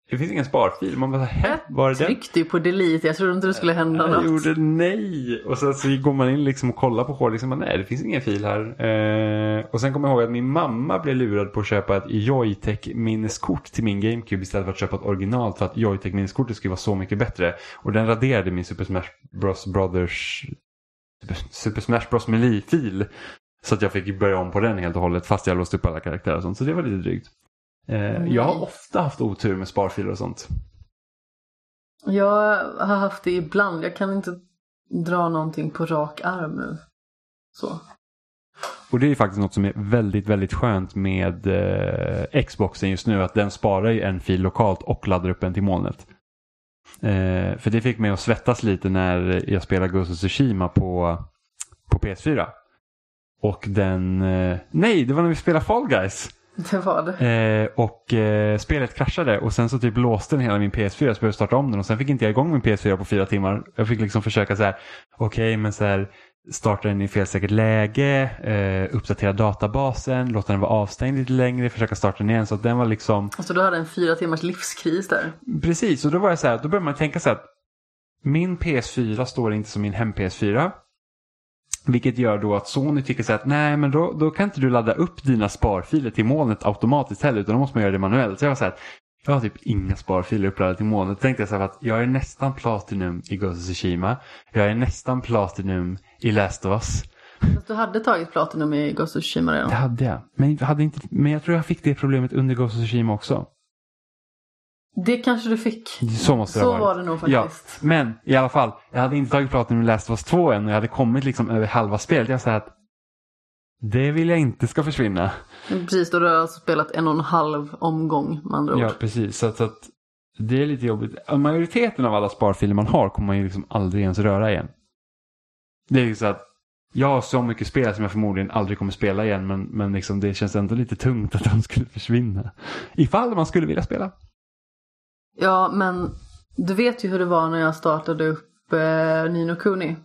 det finns ingen sparfil. Man bara, hä? Var är Jag den? tryckte ju på delete, jag trodde inte det skulle hända Jag något. gjorde nej. Och sen så går man in liksom och kollar på hård, liksom, bara, nej det finns ingen fil här. Eh, och sen kommer jag ihåg att min mamma blev lurad på att köpa ett Joytech minneskort till min GameCube istället för att köpa ett original för att Joytech minneskortet skulle vara så mycket bättre. Och den raderade min Super Smash Bros Brothers Super Smash Bros Melee-fil. Så att jag fick börja om på den helt och hållet fast jag låst upp alla karaktärer och sånt. Så det var lite drygt. Eh, jag har ofta haft otur med sparfiler och sånt. Jag har haft det ibland, jag kan inte dra någonting på rak arm nu. Så. Och det är ju faktiskt något som är väldigt, väldigt skönt med eh, Xboxen just nu. Att den sparar ju en fil lokalt och laddar upp en till molnet. Eh, för det fick mig att svettas lite när jag spelade Ghost of Tsushima på, på PS4. Och den... Eh, nej, det var när vi spelade Fall Guys. Det var det. Eh, och eh, spelet kraschade och sen så typ låste den hela min PS4 så jag behövde starta om den och sen fick inte jag igång min PS4 på fyra timmar. Jag fick liksom försöka så här, okej men så här starta den i felsäkert läge, eh, uppdatera databasen, låta den vara avstängd lite längre, försöka starta den igen så att den var liksom Alltså du hade en fyra timmars livskris där. Precis, och då var jag så här, då började man tänka så här att min PS4 står inte som min hem-PS4. Vilket gör då att Sony tycker så att nej men då, då kan inte du ladda upp dina sparfiler till molnet automatiskt heller utan då måste man göra det manuellt. Så jag var så här att jag har typ inga sparfiler uppladdade till molnet. Då tänkte jag så här att jag är nästan Platinum i Ghost of Tsushima. Jag är nästan Platinum i Last of Us. Fast du hade tagit Platinum i Ghost of Tsushima redan. Det hade jag. Men hade inte, men jag tror jag fick det problemet under Ghost of Tsushima också. Det kanske du fick. Så måste det ha Så varit. var det nog Ja, faktiskt. men i alla fall. Jag hade inte tagit Platinum i Last of Us 2 än och jag hade kommit liksom över halva spelet. Jag sa att det vill jag inte ska försvinna. Precis, då har du alltså spelat en och en halv omgång med andra ord. Ja, precis. Så, att- så att det är lite jobbigt. Majoriteten av alla sparfiler man har kommer man ju liksom aldrig ens röra igen. Det är ju så att jag har så mycket spel som jag förmodligen aldrig kommer spela igen men, men liksom det känns ändå lite tungt att de skulle försvinna. Ifall man skulle vilja spela. Ja, men du vet ju hur det var när jag startade upp eh, Nino Kuni.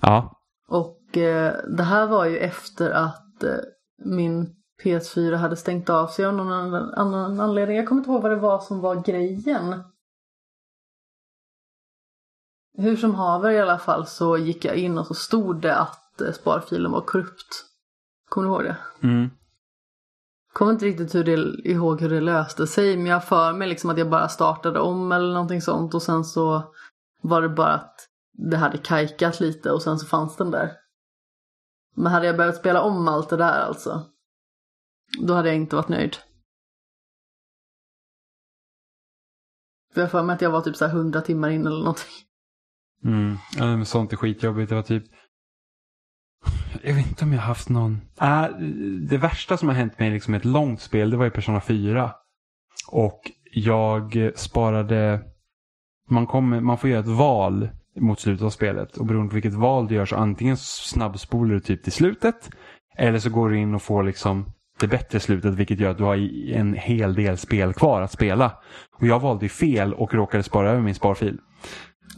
Ja, Och eh, det här var ju efter att eh, min PS4 hade stängt av sig av någon annan, annan anledning. Jag kommer inte ihåg vad det var som var grejen. Hur som haver i alla fall så gick jag in och så stod det att eh, sparfilen var korrupt. Kommer du ihåg det? mm. Kommer inte riktigt hur det, ihåg hur det löste sig men jag har för mig liksom att jag bara startade om eller någonting sånt och sen så var det bara att det hade kajkat lite och sen så fanns den där. Men hade jag behövt spela om allt det där alltså, då hade jag inte varit nöjd. För jag har för mig att jag var typ så här 100 timmar in eller någonting. Mm. Ja, men sånt är skitjobbigt. Det var typ... Jag vet inte om jag har haft någon... Äh, det värsta som har hänt mig liksom i ett långt spel, det var i Persona 4. Och jag sparade... Man, kommer, man får göra ett val mot slutet av spelet. Och beroende på vilket val du gör så antingen snabbspolar du typ till slutet. Eller så går du in och får liksom det bättre slutet vilket gör att du har en hel del spel kvar att spela. Och jag valde ju fel och råkade spara över min sparfil.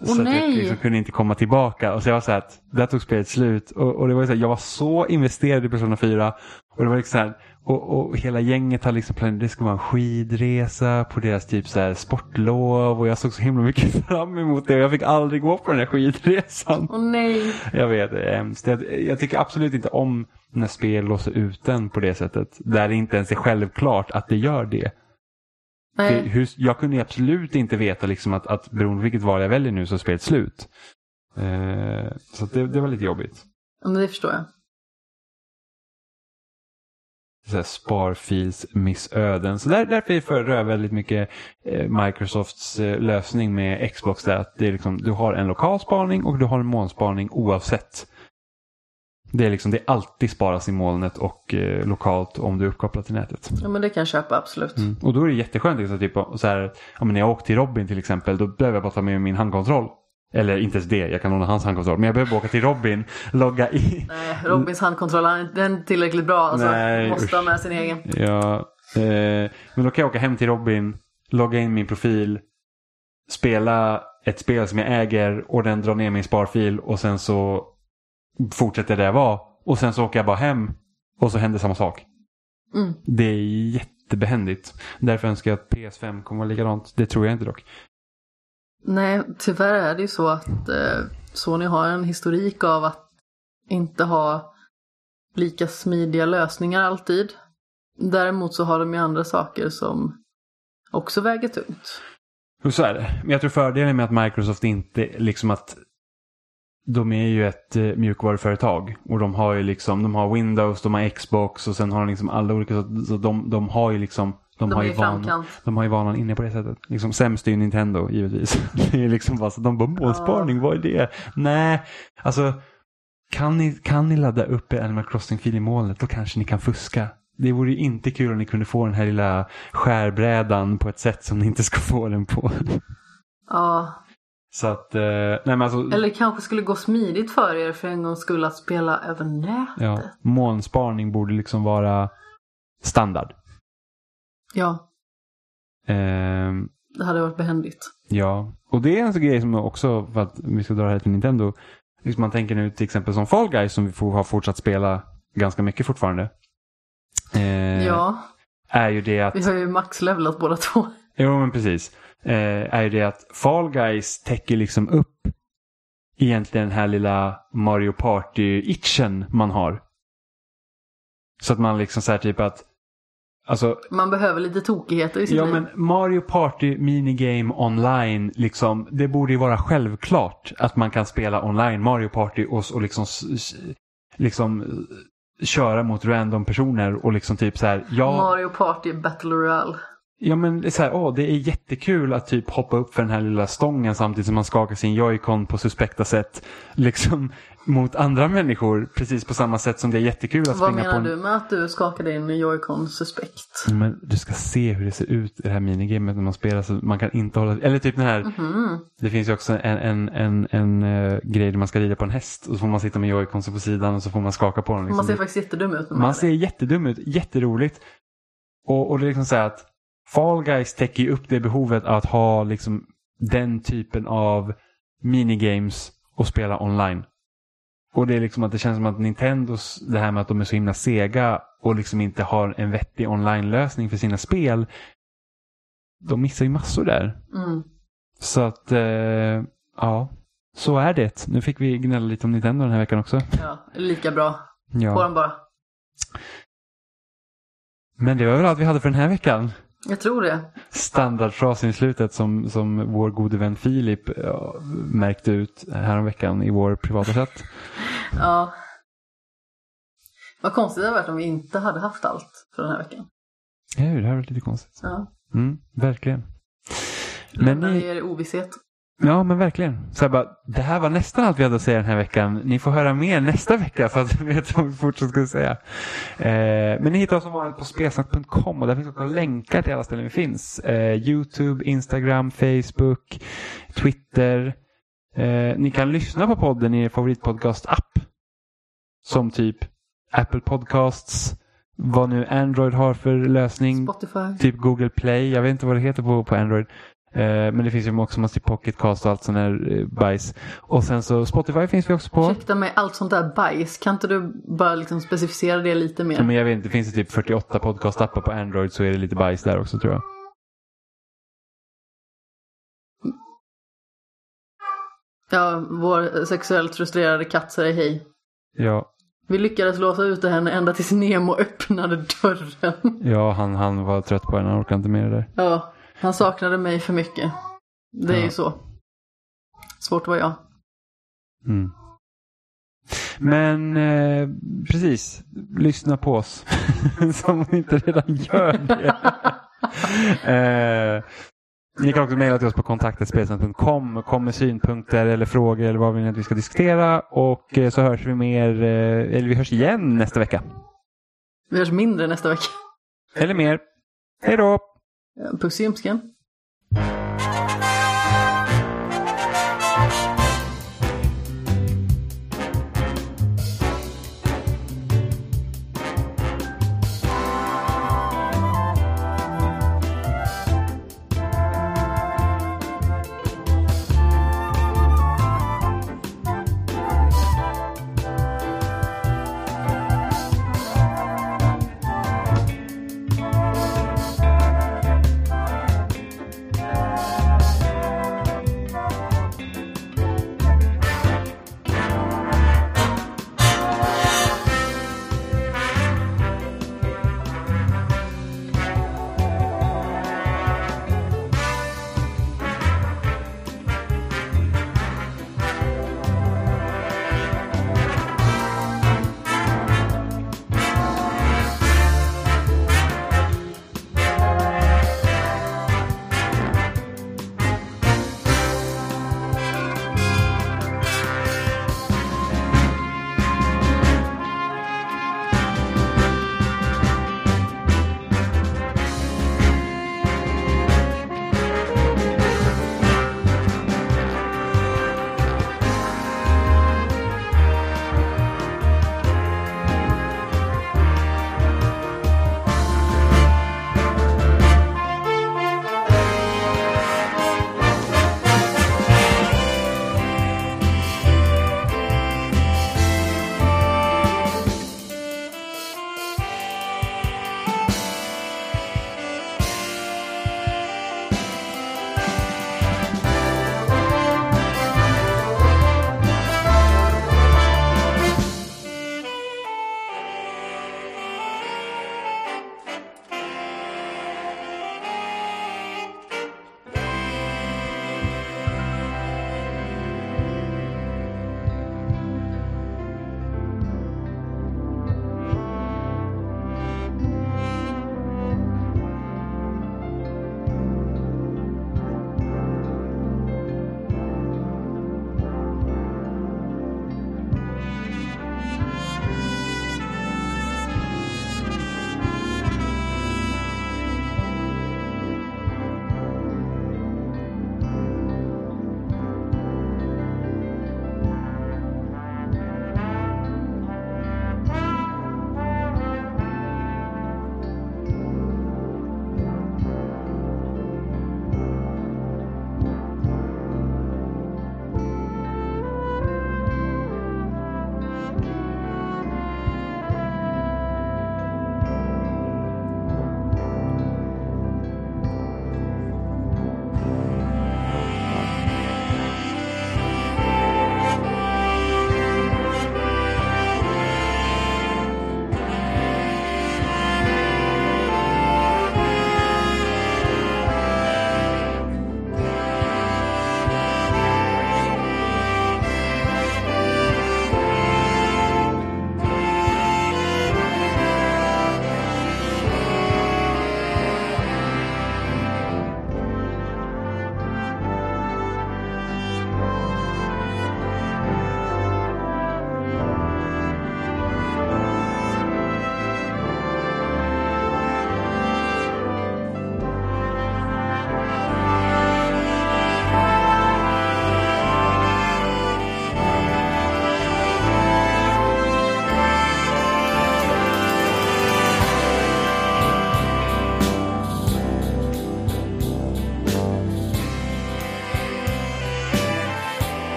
Åh, så att jag nej! liksom kunde inte komma tillbaka. Och så jag var så här att där tog spelet slut. Och, och det var så här, jag var så investerad i Persona 4. Och det var liksom så här, och, och hela gänget hade liksom planerat, det skulle vara en skidresa på deras typ så här sportlov. Och jag såg så himla mycket fram emot det. Och jag fick aldrig gå på den här skidresan. Åh nej! Jag vet, det är hemskt. Jag, jag tycker absolut inte om när spel låser ut en på det sättet. Där det inte ens är självklart att det gör det. Det hur, jag kunde absolut inte veta liksom att, att beroende på vilket val jag väljer nu så är spelet slut. Eh, så det, det var lite jobbigt. Ja, men det förstår jag. Så. Så där, därför föredrar jag väldigt mycket eh, Microsofts eh, lösning med Xbox. Där, att det är liksom, du har en lokal spaning och du har en molnspaning oavsett. Det är, liksom, det alltid sparas i molnet och eh, lokalt om du är uppkopplad till nätet. Ja, men det kan jag köpa absolut. Mm. Och då är det jätteskönt. Liksom, typ, så här, ja, men när jag åkte till Robin till exempel, då behöver jag bara ta med min handkontroll. Eller inte ens det, jag kan låna hans handkontroll. Men jag behöver åka till Robin, logga i. Nej, Robins handkontroll, han är den är tillräckligt bra. Alltså, Nej, måste usch. ha med sin egen. Ja, eh, men då kan jag åka hem till Robin, logga in min profil, spela ett spel som jag äger och den drar ner min sparfil och sen så fortsätter det jag var. Och sen så åker jag bara hem och så händer samma sak. Mm. Det är jättebehändigt. Därför önskar jag att PS5 kommer vara likadant. Det tror jag inte dock. Nej, tyvärr är det ju så att eh, Sony har en historik av att inte ha lika smidiga lösningar alltid. Däremot så har de ju andra saker som också väger tungt. Så är det. Men jag tror fördelen med att Microsoft inte liksom att de är ju ett eh, mjukvaruföretag och de har ju liksom, de har Windows, de har Xbox och sen har de liksom alla olika, så, så de, de har ju liksom de, De har ju vanan, de har ju vanan inne på det sättet. Liksom sämst är ju Nintendo givetvis. Det är liksom bara så, de bara målsparning, vad är det? Nej, alltså kan ni, kan ni ladda upp er Animal Crossing-fil i molnet då kanske ni kan fuska. Det vore ju inte kul om ni kunde få den här lilla skärbrädan på ett sätt som ni inte ska få den på. Ja, Så att, eh, nej men alltså, eller kanske skulle gå smidigt för er för en gång skulle att spela över nätet. ja, molnsparning borde liksom vara standard. Ja, Ehm, det hade varit behändigt. ja, och det är en sån grej som också, för att vi ska dra det här till Nintendo, liksom man tänker nu till exempel som Fall Guys som vi får, har fortsatt spela ganska mycket fortfarande. Eh, Ja, Är ju det att... vi har ju maxlevlat båda två. Jo, men precis. Eh, är ju det att Fall Guys täcker liksom upp egentligen den här lilla Mario Party-itchen man har. Så att man liksom säger typ att Alltså, Man behöver lite tokigheter i sitt ja liv. men Mario Party minigame online, liksom, det borde ju vara självklart att man kan spela online Mario Party och, och liksom, liksom eh, köra mot random personer och liksom typ så här, ja. Mario Party Battle Royale. Ja men det är så här, åh, det är jättekul att typ hoppa upp för den här lilla stången samtidigt som man skakar sin joycon på suspekta sätt. Liksom mot andra människor precis på samma sätt som det är jättekul att Vad springa på menar en... du med att du skakar din Joy-Con suspekt? Men du ska se hur det ser ut i det här minigamet när man spelar så man kan inte hålla... Eller typ den här... Mhm. Det finns ju också en, en, en, en eh, grej där man ska rida på en häst och så får man sitta med joyconsen på sidan och så får man skaka på den. Liksom. Man ser faktiskt jättedum ut man ser jättedum ut, jätteroligt. Och, och det är liksom så här att Fall Guys täcker ju upp det behovet att ha liksom den typen av minigames och spela online. Och det är liksom att det känns som att Nintendos, det här med att de är så himla sega och liksom inte har en vettig online-lösning för sina spel. De missar ju massor där. Mm. Så att, eh, ja. Så är det. Nu fick vi gnälla lite om Nintendo den här veckan också. Ja, lika bra. På Ja. den bara. Men det var väl allt vi hade för den här veckan. Jag tror det. standardfrasen i slutet som, som vår gode vän Filip ja, märkte ut häromveckan i vår privata chatt. Ja. Vad konstigt det hade varit om vi inte hade haft allt för den här veckan. Ja, det här var lite konstigt. Ja. Mm, verkligen. Men Lämnar ni, er ovisshet. Ja men verkligen. Så jag bara, det här var nästan allt vi hade att säga den här veckan. Ni får höra mer nästa vecka för att vi vet vad vi fortsatt ska säga. Eh, men ni hittar oss som vanligt på spelsnack.com och där finns också länkar till alla ställen vi finns. Eh, Youtube, Instagram, Facebook, Twitter. Eh, ni kan lyssna på podden i er favoritpodcast-app. Som typ Apple Podcasts, vad nu Android har för lösning. Spotify. Typ Google Play, jag vet inte vad det heter på, på Android. Eh, men det finns ju också massa Pocketcast och allt sån här eh, bajs. Och sen så Spotify finns vi också på. Ursäkta mig, allt sånt där bajs. Kan inte du bara liksom specificera det lite mer? Ja, men jag vet inte, finns det typ 48 podcastappar på Android så är det lite bajs där också tror jag. Ja, vår sexuellt frustrerade katt säger hej. Ja, Vi lyckades låsa ut henne ända tills Nemo öppnade dörren. ja han, han var trött på henne, han orkade inte med det där. Ja, han saknade mig för mycket. Det är Ja. ju så. Svårt var jag. Mm. Men eh, precis, lyssna på oss. Som inte redan gör det. eh, ni kan också mejla till oss på kontaktetspelsnack.com. Kom med synpunkter eller frågor eller vad vi vill att vi ska diskutera. Och eh, så hörs vi mer, eh, eller vi hörs igen nästa vecka. Vi hörs mindre nästa vecka. Eller mer. Hej då! Eh, puss i ömskan.